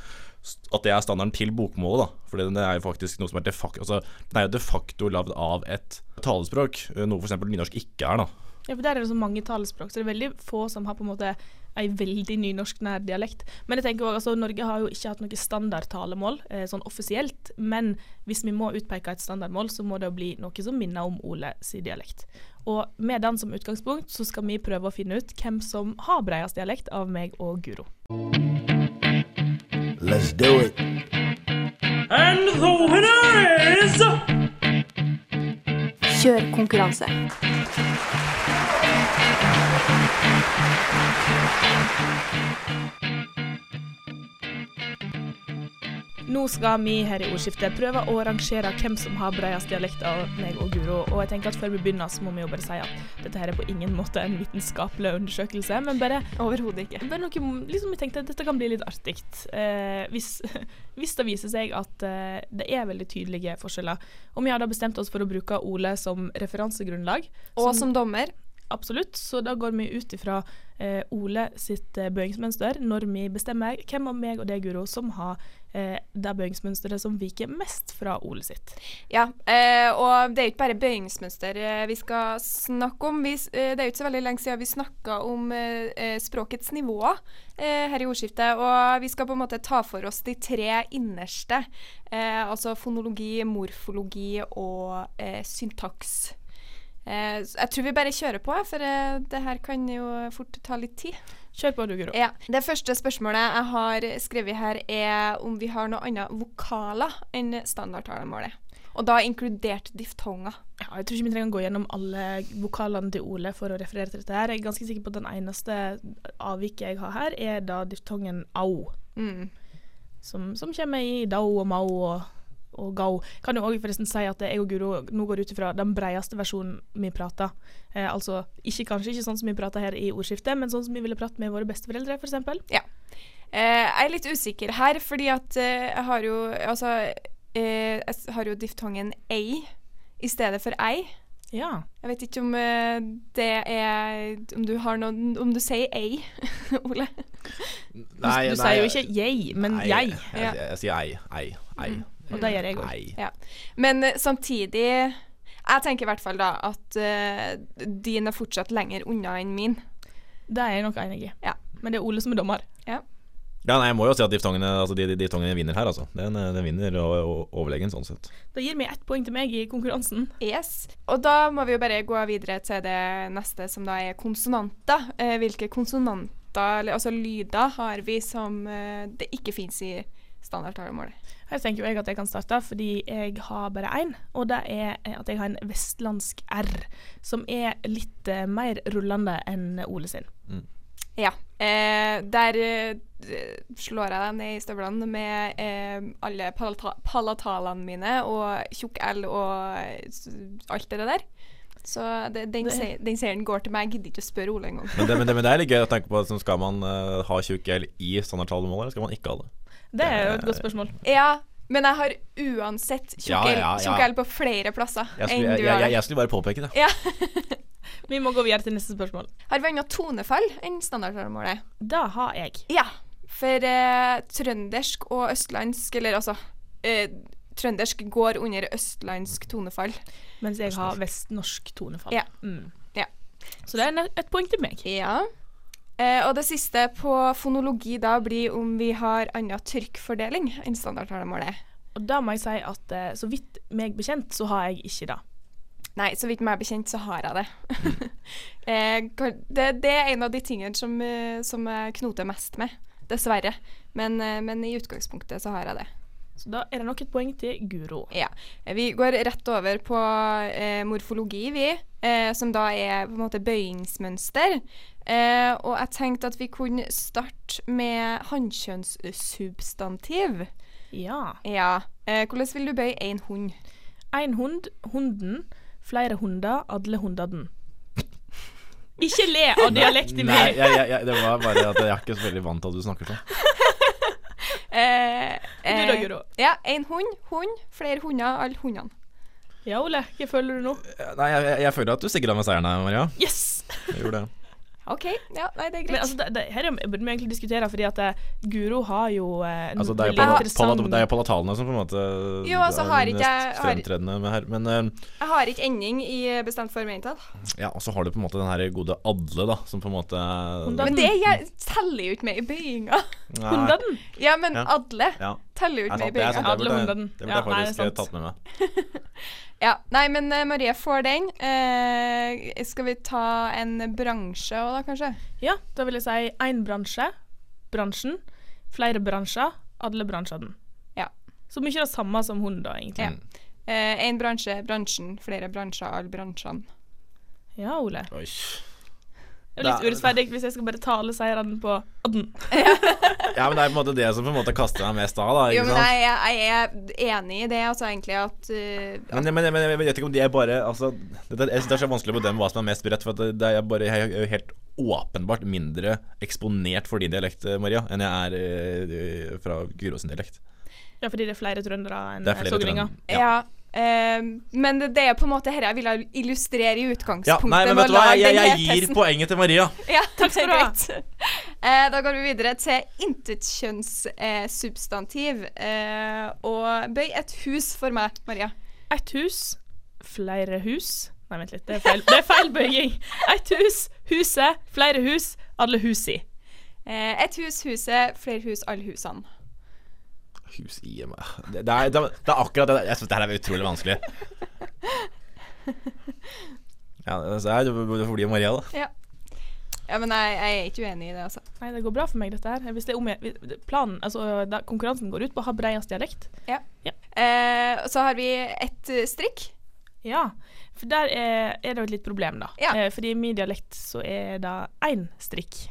At det er standarden til bokmålet, da. For det er jo faktisk noe som er de facto altså, Den er jo de facto lagd av et talespråk, øh, noe f.eks. nynorsk ikke er, da. Ja, for Der er det så mange talespråk, så det er veldig få som har på en måte ei veldig nynorsknær dialekt. Men jeg tenker også, altså, Norge har jo ikke hatt noe standardtalemål eh, sånn offisielt. Men hvis vi må utpeke et standardmål, så må det jo bli noe som minner om Ole sin dialekt. Og med den som utgangspunkt så skal vi prøve å finne ut hvem som har bredest dialekt av meg og Guro. Let's do it. And the winner is Kjør Nå skal vi her i ordskiftet prøve å rangere hvem som har bredest dialekt av meg og Guro. Og jeg tenker at før vi begynner, så må vi jo bare si at dette her er på ingen måte en vitenskapelig undersøkelse, men bare Overhodet ikke. Bare noe, liksom vi tenkte at dette kan bli litt artig. Eh, hvis, hvis det viser seg at eh, det er veldig tydelige forskjeller. Og vi har da bestemt oss for å bruke Ole som referansegrunnlag. Og som dommer. Absolutt. Så da går vi ut ifra eh, Ole sitt eh, bøyingsmønster når vi bestemmer hvem av meg og deg, Guro, som har eh, det bøyingsmønsteret som viker mest fra Ole sitt. Ja, eh, og det er jo ikke bare bøyingsmønster eh, vi skal snakke om. Vi, eh, det er jo ikke så veldig lenge siden vi snakka om språkets nivåer her i ordskiftet. Og vi skal på en måte ta for oss de tre innerste. Altså fonologi, morfologi og syntaks. Eh, jeg tror vi bare kjører på, for eh, det her kan jo fort ta litt tid. Kjør på du, Guro. Ja. Det første spørsmålet jeg har skrevet her, er om vi har noe annet vokaler enn standardtalemålet. Og da inkludert diftonger. Ja, jeg tror ikke vi trenger å gå gjennom alle vokalene til Ole for å referere til dette. her. Jeg er ganske sikker på at den eneste avviket jeg har her, er da diftongen au. Mm. Som, som kommer i dau og mau og, og gau. Kan jo òg forresten si at jeg og Guro nå går ut ifra den bredeste versjonen vi prater. Eh, altså ikke, kanskje ikke sånn som vi prater her i ordskiftet, men sånn som vi ville pratet med våre besteforeldre, f.eks. Ja. Eh, jeg er litt usikker her, fordi at eh, jeg har jo Altså, eh, jeg har jo diftongen ei i stedet for ei. Ja. Jeg vet ikke om eh, det er Om du har noen Om du sier ei, Ole? Nei, du nei, sier jo ikke jeg, men Nei, jeg. Jeg, jeg, jeg sier ei, ei, ei. Og det gjør jeg òg. Ja. Men eh, samtidig Jeg tenker i hvert fall da at uh, din er fortsatt lenger unna enn min. Det er jeg nok enig i. Ja. Men det er Ole som er dommer. Ja. Ja, nei, jeg må jo si at diftongene, altså, de, de, diftongene vinner her, altså. Den, den vinner og, og overlegen, sånn sett. Da gir vi ett poeng til meg i konkurransen. Yes. Og da må vi jo bare gå videre til det neste, som da er konsonanter. Eh, hvilke konsonanter, eller altså lyder, har vi som eh, det ikke fins i standardtalemålet? Her tenker jeg at jeg kan starte, fordi jeg har bare én. Og det er at jeg har en vestlandsk R, som er litt eh, mer rullende enn Ole sin. Ja. Eh, der eh, slår jeg deg ned i støvlene med eh, alle palata palatalene mine og tjukk L og alt det der. Så det, den, Det- se den serien går til meg. Jeg gidder ikke å spørre Ole engang. Men det, men, det, men det er litt gøy å tenke på sånn, Skal man uh, ha tjukk L i standardtalemål, eller skal man ikke ha det? Det er jo et godt spørsmål. Ja, men jeg har uansett tjukk Ja, ja, ja. på flere plasser Jeg enn du har. jeg, jeg skulle bare påpeke det. Ja. Vi må gå videre til neste spørsmål. Har vi annet tonefall enn standardmålet? Da har jeg. Ja. For eh, trøndersk og østlandsk, eller altså eh, Trøndersk går under østlandsk tonefall. Mens jeg har vestnorsk tonefall. Ja. Mm. ja. Så det er et poeng til meg. Ja. Eh, og det siste på fonologi da blir om vi har annen trykkfordeling enn standardtalemålet. Og da må jeg si at eh, så vidt meg bekjent, så har jeg ikke det. Nei, så vidt meg bekjent, så har jeg det. eh, det. Det er en av de tingene som, eh, som jeg knoter mest med, dessverre. Men, eh, men i utgangspunktet så har jeg det. Så da er det nok et poeng til Guro. Ja. Vi går rett over på eh, morfologi, vi. Eh, som da er på en måte bøyingsmønster. Eh, og jeg tenkte at vi kunne starte med hannkjønnssubstantiv. Ja. Ja. Eh, hvordan vil du bøye én hund? Én hund, hunden. Flere hunder, alle hundaden. Ikke le av dialekten min! Nei, jeg, jeg, jeg, det var bare at jeg er ikke så veldig vant til at du snakker sånn. Eh, Du da, Guro? Ja, én hund, hund, flere hunder, alle hundene. Ja, Ole, hva føler du nå? Nei, jeg, jeg, jeg føler at du stikker av med seieren her, Maria. Yes! Jeg gjorde det. OK, ja, nei, det er greit. Men altså, det, det, her er- burde vi egentlig diskutere, fordi at eh, Guro har jo eh, Altså, det er jo interessant pala- det er jo palatalene som på en måte Jo, altså, er har ikke mest fremtredende med her. Men eh, Jeg har ikke ending i bestemt form og entall. ja, og så har du på en måte den her gode Adle, da, som på en måte Men det jeg, teller jo ikke med i bøyinga. Hundaden? Ja, men Ja. adle Ja. teller jo ikke med i bøyinga. det burde jeg- Det burde jeg faktisk er tatt med meg. Ja, Nei, men eh, Marie får den. Eh, skal vi ta en bransje òg, da, kanskje? Ja, da vil jeg si én bransje, bransjen. Flere bransjer, alle bransjene. Ja. Så mye det samme som hun, da, egentlig. Én bransje, bransjen. Flere bransjer, alle bransjene. Ja, Ole. Oi. Det er litt urettferdig hvis jeg skal bare tale seirene på odden. Ja, men det er på en måte det som på en måte kaster meg mest av, da. Jo, men sant? jeg, jeg er enig i det, altså, egentlig, at uh, Men, men, men jeg vet ikke om de er bare altså, det, det, Jeg synes det er så vanskelig å bedømme hva som er mest bredt, For at det, er bare, jeg er helt åpenbart mindre eksponert for din dialekt, Maria, enn jeg er uh, fra Guro sin dialekt. Ja, fordi det er flere trøndere enn er sogninger. Ja. Ja. Eh, men det, det er på en måte dette jeg ville illustrere i Ja, utgangspunktet. nei, men vet du hva? jeg, Jeg, jeg, gir testen. poenget til Maria. Ja, Takk skal du ha. Eh, da går vi videre til intetkjønnssubstantiv. Uh, og bøy et hus for meg, Maria. Et hus, flere hus Nei, vent litt, det er feil, det er feil bøying. Et hus, huset, flere hus, alle husi. i. et hus, huset, flere hus, alle husene. Hus i meg Det, det, er, det, er- det er akkurat det. Jeg syns det her er utrolig vanskelig. Ja, så er det fordi Maria, da. Ja. ja, men jeg, jeg er ikke uenig i det, altså. Nei, det går bra for meg, dette her. Hvis det er om jeg, planen, altså da, Konkurransen går ut på å ha bredest dialekt. Ja. Eh, så har vi et eh, strikk. Ja, for der er, er det jo et litt problem, da. Ja. Eh, fordi i min dialekt så er det én strikk.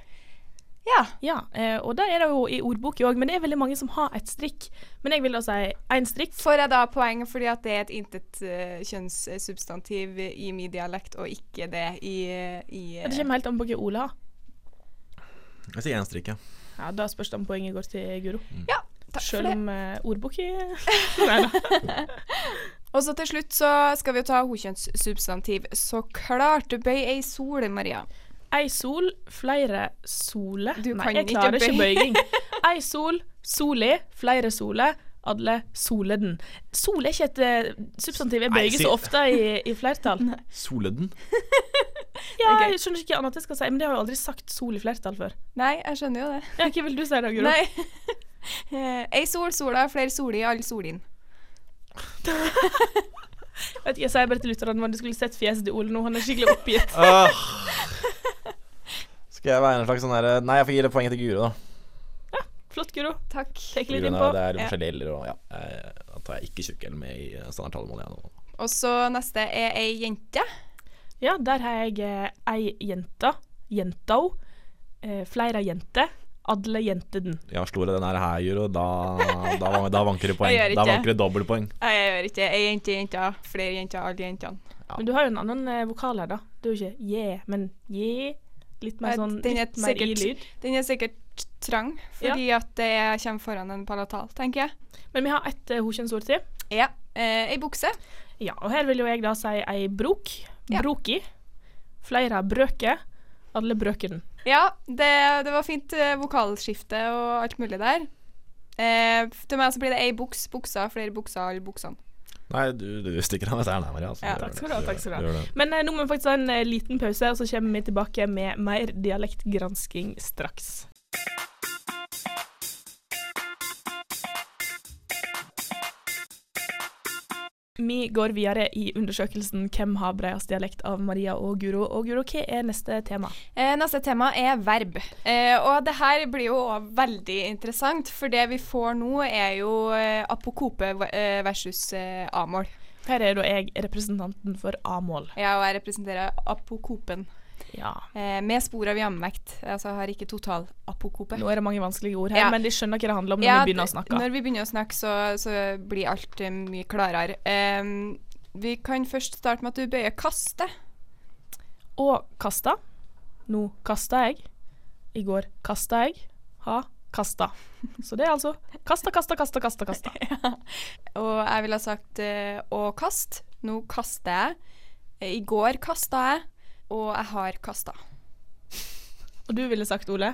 Ja. ja eh, og der er det jo i ordboka òg, men det er veldig mange som har et strikk. Men jeg vil da si én strikk. Får jeg da poeng fordi at det er et intet kjønnssubstantiv i min dialekt, og ikke det i, i Ja, Det kommer helt an på hva Ola har. Jeg sier én strikk, ja. Ja, Da spørs det om poenget går til Guro. Ja, takk for Selv det. om uh, ordboka Nei da. Og så til slutt så skal vi jo ta hokjønnssubstantiv. Så klart du bøy ei sol, Maria. Ei sol, flere sole. Du Nei, kan jeg klarer ikke bøy. bøyging. Ei sol, soli, flere sole. alle soleden. Sol er ikke et eh, substantiv jeg bøyger bøyer så ofte i, i flertall. Soleden? Ja, jeg skjønner ikke annet jeg skal si, men det har jeg aldri sagt sol i flertall før. Nei, jeg skjønner jo det. Ja, Hva vil du si da, Guro? Nei. Eh, ei sol, sola, flere soli, alle solin. Jeg sier bare til lytterne at du skulle sett fjeset til Ole nå. Han er skikkelig oppgitt. Skal jeg være en slags sånn derre Nei, jeg får gi det poenget til Guro, da. Ja, Flott, Guro. Takk. Tek litt innpå. det er Ja. forskjellige eller og ja. eh, Da tar jeg ikke tjukk L med i standardtalemålet standardtalemål, nå. Og så neste er ei jente. Ja, der har jeg eh, ei jenta. Jenta. Eh, flere jenter. Alle jenteden. Ja, slår jeg den her her, Guro, da, da, da vanker det poeng. Da vanker det dobbeltpoeng. Nei, jeg gjør ikke det. Ei jente, jenta. Flere jenter, alle jentene. Men du har jo en annen eh, vokal her, da. Du er jo ikke je, men je. Litt mer Eh, sånn den er mer i lyd. Den er sikkert trang, fordi at det kommer foran en palatal, tenker jeg. Men vi har ett uh, hokjønnsord til. Ja. Eh, ei bukse. Ja, og her vil jo jeg da si ei brok. Broki. Flere brøker. Alle brøkene. Ja, det, det var fint eh, vokalskifte og alt mulig der. Eh, til meg så blir det ei buks, buksa, flere bukser, alle buksene. Nei, du, du stikker av seieren her, Maria. altså. Ja, takk skal du ha. Takk skal du ha. Men eh, nå må vi faktisk ha en eh, liten pause, og så kommer vi tilbake med mer dialektgransking straks. Vi går videre i undersøkelsen 'Hvem har bredest dialekt?' av Maria og Guro. Og Guro, hva er neste tema? Eh, neste tema er verb. Eh, og det her blir jo òg veldig interessant, for det vi får nå er jo eh, apokope eh, versus eh, a-mål. Her er da jeg representanten for a-mål. Ja, og jeg representerer apokopen. Ja. Eh, med spor av jamvekt. Altså har ikke total apokope. Nå er det mange vanskelige ord her, Ja. men de skjønner hva det handler om når Ja, vi begynner å snakke. Når vi begynner å snakke, så, så blir alt eh, mye klarere. Em, vi kan først starte med at du bøyer kaste. Og kasta. Nå kasta jeg. I går kasta jeg. Ha kasta. Så det er altså kasta, kasta, kasta, kasta. kasta. Og jeg ville ha sagt eh, å kaste. Nå kaster jeg. I går kasta jeg, og jeg har kasta. Og du ville sagt, Ole?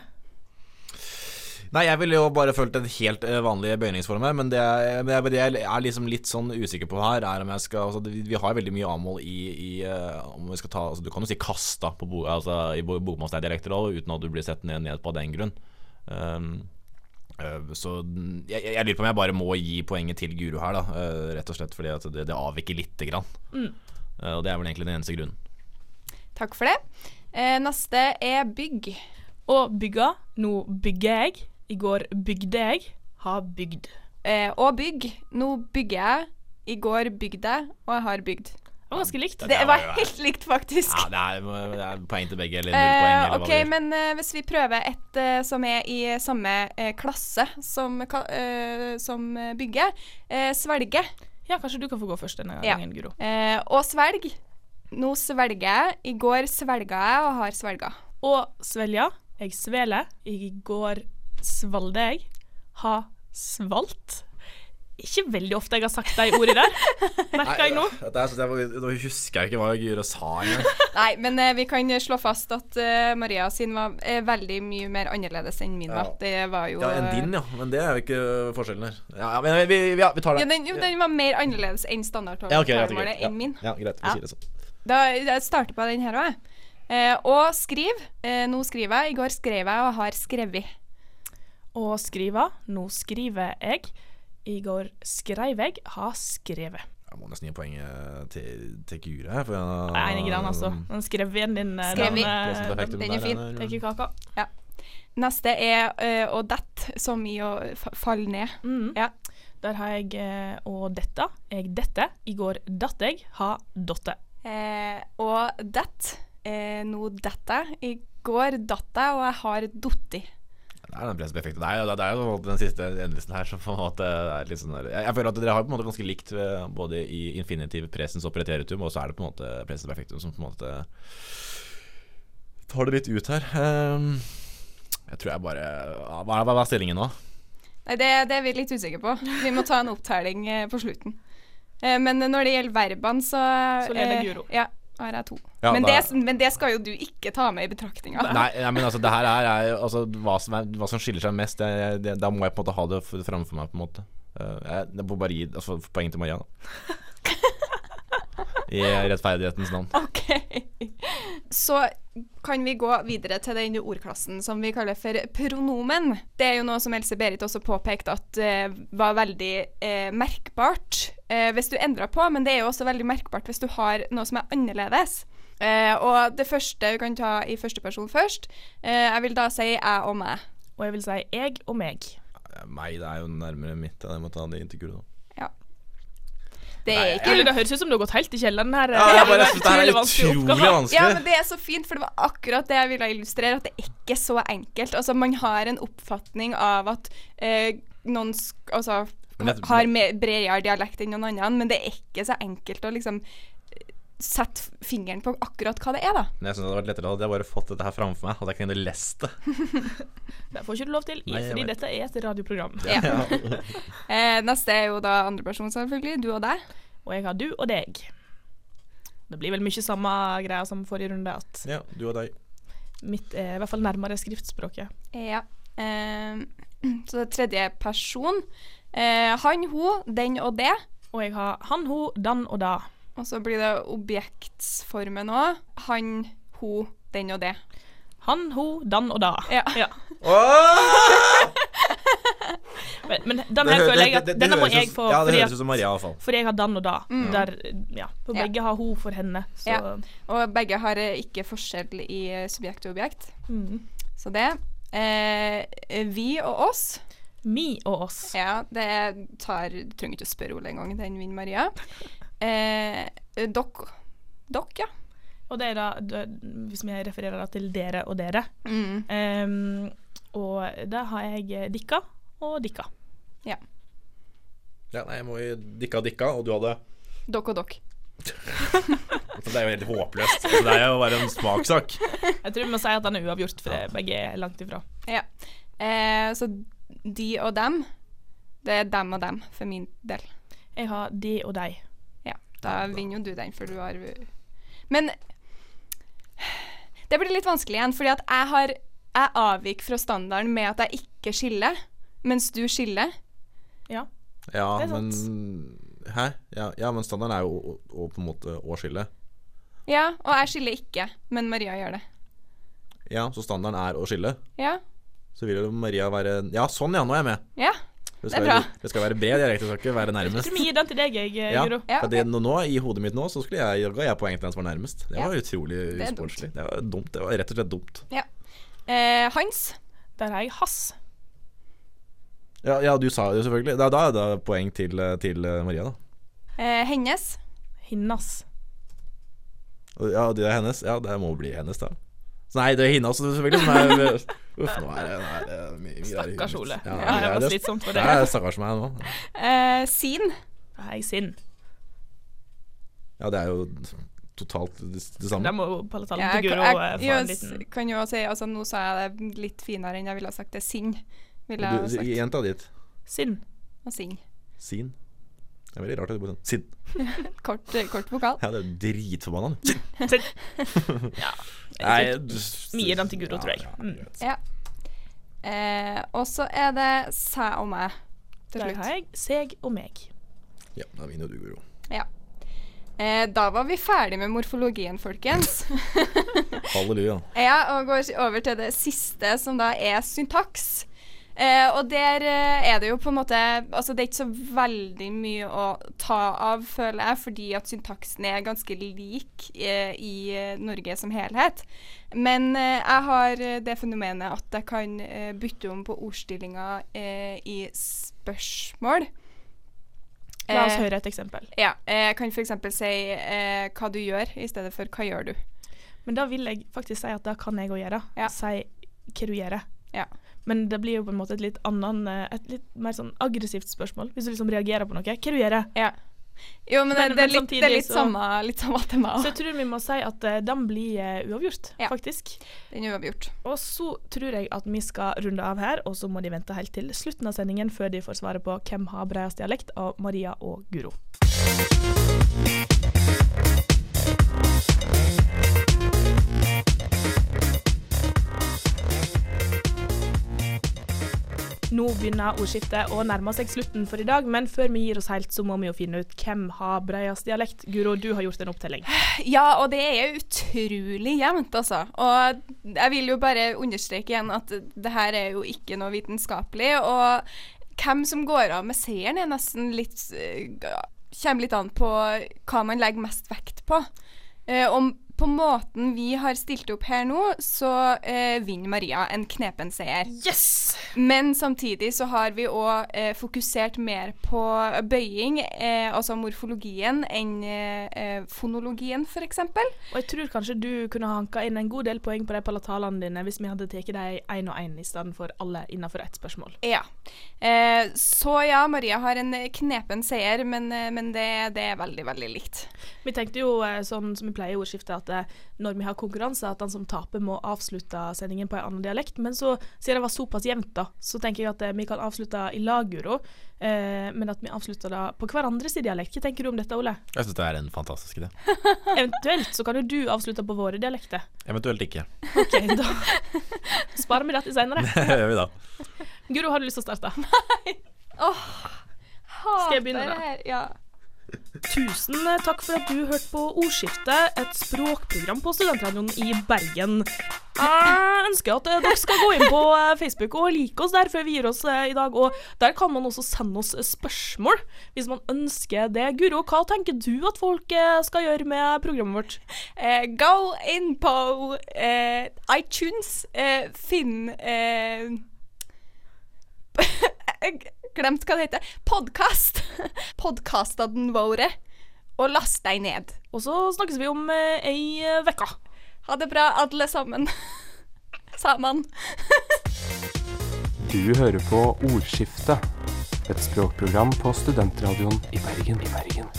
Nei, jeg ville jo bare fulgt en helt eh, vanlig bøyningsform her, men det, jeg- det jeg er liksom litt sånn usikker på her, er om jeg skal altså, Vi har veldig mye A-mål i, i eh, om vi skal ta altså, Du kan jo si 'kasta' på bo, altså, i bo- bokmålsdialekter òg, uten at du blir sett ned, ned på av den grunn. Um, eh, så jeg, jeg lurer på om jeg bare må gi poenget til Guro her, da. eh, rett og slett fordi at det, det avviker lite grann. Mm. Eh, og det er vel egentlig den eneste grunnen. Takk for det. Eh, neste er bygg. Og bygga. Nå bygger jeg. I går bygde jeg. Ha bygd. Eh, og bygg. Nå bygger jeg. I går bygde jeg, og jeg har bygd. Det var ganske likt. Det, Det var helt likt, faktisk. Ja, det er, det er poeng til begge, eller null poeng. Eh, Eller OK, men uh, hvis vi prøver et uh, som er i samme uh, klasse som, eh, som bygger. Eh, svelge. Ja, kanskje du kan få gå først denne Ja. gangen, Guro. Eh, og svelg. Nå svelger jeg. I går svelga jeg og har svelga. Og svelja. Jeg sveler. I går svalde jeg. Ha svalt. Ikke veldig ofte jeg har sagt de ordene der, merker jeg nå. Nå husker jeg ikke hva Guro sa engang. Nei, men eh, vi kan slå fast at eh, Maria sin var eh, veldig mye mer annerledes enn min. Ja. Det var jo Ja, enn eh, din, ja. Men det er jo ikke forskjellen her. Ja, ja, men vi, vi, ja, vi tar det. Ja, den, jo, den var mer annerledes enn standardtalemålet Ja, ok, greit, greit. Ja. enn min. Ja, greit. Vi Ja. sier det sånn. Da, jeg starter på den her òg, jeg. Eh, og skriv. Eh, nå skriver jeg. I går skrev jeg og har skrevet. Og skrive. Nå skriver jeg. I går skreiv jeg. har skrevet. Jeg må nesten gi poenget til, til Gure. her. For jeg, Jeg er enig i den, altså. Den skrev-en din eh, Skrev den, den, eh, Den er fin. den er- Tek kaka. Ja. Neste er uh, å dette, som i å falle ned. Mm. Ja. Der har jeg eh, å dette. Jeg dette. I går datt jeg. Ha dotte. Eh, og dett. Eh, nå detter jeg. I går datt jeg, og jeg har dotti. Det er den presseeffekten. Det det er jo den siste endelsen her som på en måte er litt sånn der jeg, jeg føler at dere har på en måte ganske likt eh, både i infinitiv, presens og preteritum, og så er det på en måte presens perfektum som på en måte tar det litt ut her. Ehm, jeg tror jeg bare Hva er, hva er stillingen nå? Nei, det, det er vi litt usikre på. Vi må ta en opptelling eh, på slutten. Eh, men når det gjelder verbene, så Så leder eh, Guro. Ja, har jeg to. Ja, men, da- det, men det skal jo du ikke ta med i betraktninga. Nei, nei, men altså det her er, er altså, hva, som er, hva som skiller seg mest, det, det, da må jeg på en måte ha det framfor meg. på en måte Eh, jeg, jeg må bare gi altså, poeng til Maria, da. I rettferdighetens navn. OK. Så kan vi gå videre til den ordklassen som vi kaller for pronomen. Det er jo noe som Else Berit også påpekte at uh, var veldig uh, merkbart uh, hvis du endra på, men det er jo også veldig merkbart hvis du har noe som er annerledes. Eh, og det første vi kan ta i første person først. Eh, jeg vil da si jeg og meg. Og jeg vil si jeg og meg. Meg, det er jo nærmere mitt. Jeg må ta det inntil Guro, da. Det er ikke Eller det høres ut som du har gått helt i kjelleren her. Ja, jeg bare synes det her er utrolig vanskelig. Ja, men det er så fint, for det var akkurat det jeg ville illustrere, at det er ikke så enkelt. Altså, man har en oppfatning av at eh, noen altså, har bredere dialekt enn noen andre, men det er ikke så enkelt å liksom sette fingeren på akkurat hva det er, da. Men jeg synes det hadde vært lettere hadde jeg bare fått dette her framfor meg, hadde jeg kunnet lest det. Det får ikke du lov til, Nei, fordi vet. dette er et radioprogram. Ja. Eh, neste er jo da andre person, selvfølgelig. Du og deg. Og jeg har du og deg. Det blir vel mye samme greia som forrige runde, at Ja, du og deg. mitt er i hvert fall nærmere skriftspråket. Ja. Eh, så det er tredje person. Eh, han, hun, den og det. Og jeg har han, hun, dan og da. Og så blir det objektsformen òg. Han, hun, den og det. Han, hun, dan og da. Ja. Ja. Men, men den her føler jeg at det- det denne må jeg få. ja, det høres ut som Maria, i hvert fall. Fordi jeg har den og da. Mm. Der, ja, på Ja. begge har hun for henne. Så Ja. Og begge har eh, ikke forskjell i eh, subjekt og objekt. Mm. Så det. Eh, vi og oss. Mi og oss. Ja, det tar Du trenger ikke å spørre Ole engang, den vinner Maria. Eh, Dokk. Dok, ja. Og det er da, da hvis vi refererer da til dere og dere. Mm. Um, og da har jeg dikka og dikka. Ja. Ja, nei, jeg må jo dikka dikka, og du hadde Dokk og dokk. Det er jo helt håpløst. Det er jo bare en smakssak. Jeg tror vi må si at den er uavgjort, for det- begge er langt ifra. Ja. Eh, så de og dem, det er dem og dem for min del. Jeg har de og deg. Da vinner jo du den, for du har Men det blir litt vanskelig igjen, fordi at jeg har Jeg avviker fra standarden med at jeg ikke skiller, mens du skiller. Ja. Ja, Det er men. Hæ? Ja, ja, men standarden er jo å, å på en måte å skille. Ja, og jeg skiller ikke, men Maria gjør det. Ja, så standarden er å skille. Ja, Så vil jo Maria være Ja, sånn ja, nå er jeg med. ja. Det Det er skal, bra. det skal være bred dialekt, det skal ikke være Jeg nærmest. tror vi gir den til deg, jeg, Ja, Guro. Ja, okay. nå, nå, I hodet mitt nå så skulle jeg ga jeg poeng til den som var nærmest. Det Ja. var utrolig Det usportslig. Det var dumt. Det var rett og slett dumt. ja. Eh, hans. Der er jeg Hass. Ja, ja du sa det jo selvfølgelig. Da, da er det poeng til, til Maria, da. Eh, hennes. Hinnas. Ja, det er hennes. Ja, det må bli hennes, da. Så nei, det er hennes selvfølgelig. Som er, uff, nå er det, nå er det mye, mye Stakkars. Ole. Ja, Ja, det var slitsomt for Det deg. er stakkars meg nå. Eh, sin. Da sin. Ja, det er jo totalt det, det samme. Da må jo palatalen Ja, til Guro få en liten kan jo si altså, Nå sa jeg det litt finere enn jeg ville ha sagt det. Sinn. Ville jeg ha sagt. Gjenta ditt. Sinn. Og sinn. Sin. Det er veldig rart at du bare sånn Sinn! Kort, kort vokal. Ja, det er dritforbanna. Ja. Mye den til Guro, tror jeg. Ja, Mm. Ja. Eh, og så er det seg og meg til Der har jeg seg og meg. Ja, da vinner du, Guro. Ja. Eh, da var vi ferdig med morfologien, folkens. Halleluja. ja, og går over til det siste, som da er syntaks. Eh, og der eh, er det jo på en måte Altså det er ikke så veldig mye å ta av, føler jeg, fordi at syntaksen er ganske lik eh, i eh, Norge som helhet. Men eh, jeg har eh, det fenomenet at jeg kan bytte om på ordstillinga eh, i spørsmål. La oss høre et eksempel. Ja. Jeg kan f.eks. si eh, hva du gjør, i stedet for hva gjør du. Men da vil jeg faktisk si at da kan jeg òg gjøre. Ja. Si hva du gjør. Ja. Men det blir jo på en måte et litt annen eh, Et litt mer sånn aggressivt spørsmål. Hvis du liksom reagerer på noe. Hva du gjør? Ja. Jo, men, det, det, er litt, det er litt, så- samme, litt samme tema. Så jeg tror vi må si at uh, den blir uh, uavgjort, faktisk. Den er uavgjort. Og så tror jeg at vi skal runde av her, og så må de vente helt til slutten av sendingen før de får svaret på hvem har bredest dialekt av Maria og Guro. Nå begynner ordskiftet å nærme seg slutten for i dag, men før vi gir oss helt, så må vi jo finne ut hvem har bredest dialekt. Guro, du har gjort en opptelling. Ja, og det er utrolig jevnt, altså. Og jeg vil jo bare understreke igjen at det her er jo ikke noe vitenskapelig. Og hvem som går av med seieren, er nesten litt eh, Kommer litt an på hva man legger mest vekt på. Eh, og på måten vi har stilt opp her nå, så eh, vinner Maria en knepen seier. Yes! Men samtidig så har vi òg eh, fokusert mer på bøying, eh, altså morfologien, enn eh, fonologien, f.eks. Og jeg tror kanskje du kunne hanka inn en god del poeng på de palatalene dine hvis vi hadde tatt dem én og én i stedet for alle innenfor ett spørsmål. Ja. Eh, så ja, Maria har en knepen seier, men, eh, men det, det er veldig, veldig likt. Vi tenkte jo eh, sånn som vi pleier i ordskiftet, at når vi har konkurranse, at den som taper må avslutte sendingen på en annen dialekt. Men så, siden det var såpass jevnt, da, så tenker jeg at eh, vi kan avslutte i lag, Guro. Eh, men at vi avslutter da på hverandres dialekt. Hva tenker du om dette, Ole? Jeg syns det er en fantastisk idé. Eventuelt så kan jo du avslutte på våre dialekter. Eventuelt ikke. OK, da sparer vi dette senere. Det gjør vi da. Guro, har du lyst til å starte? Nei. Åh, oh, hater det her. Ja. Tusen takk for at du hørte på Ordskiftet, et språkprogram på Studentradioen i Bergen. Jeg ønsker at eh, dere skal gå inn på eh, Facebook og like oss der før vi gir oss eh, i dag. Og der kan man også sende oss spørsmål hvis man ønsker det. Guro, hva tenker du at folk skal gjøre med programmet vårt? Uh, gå inn på uh, iTunes, uh, finn eh, glemte hva det heter. Podkast. Podkastene våre. Og last deg ned. Og så snakkes vi om eh, ei eh, uke. Ha det bra, alle sammen. Sammen. Du hører på Ordskiftet, et språkprogram på studentradioen i Bergen. I Bergen.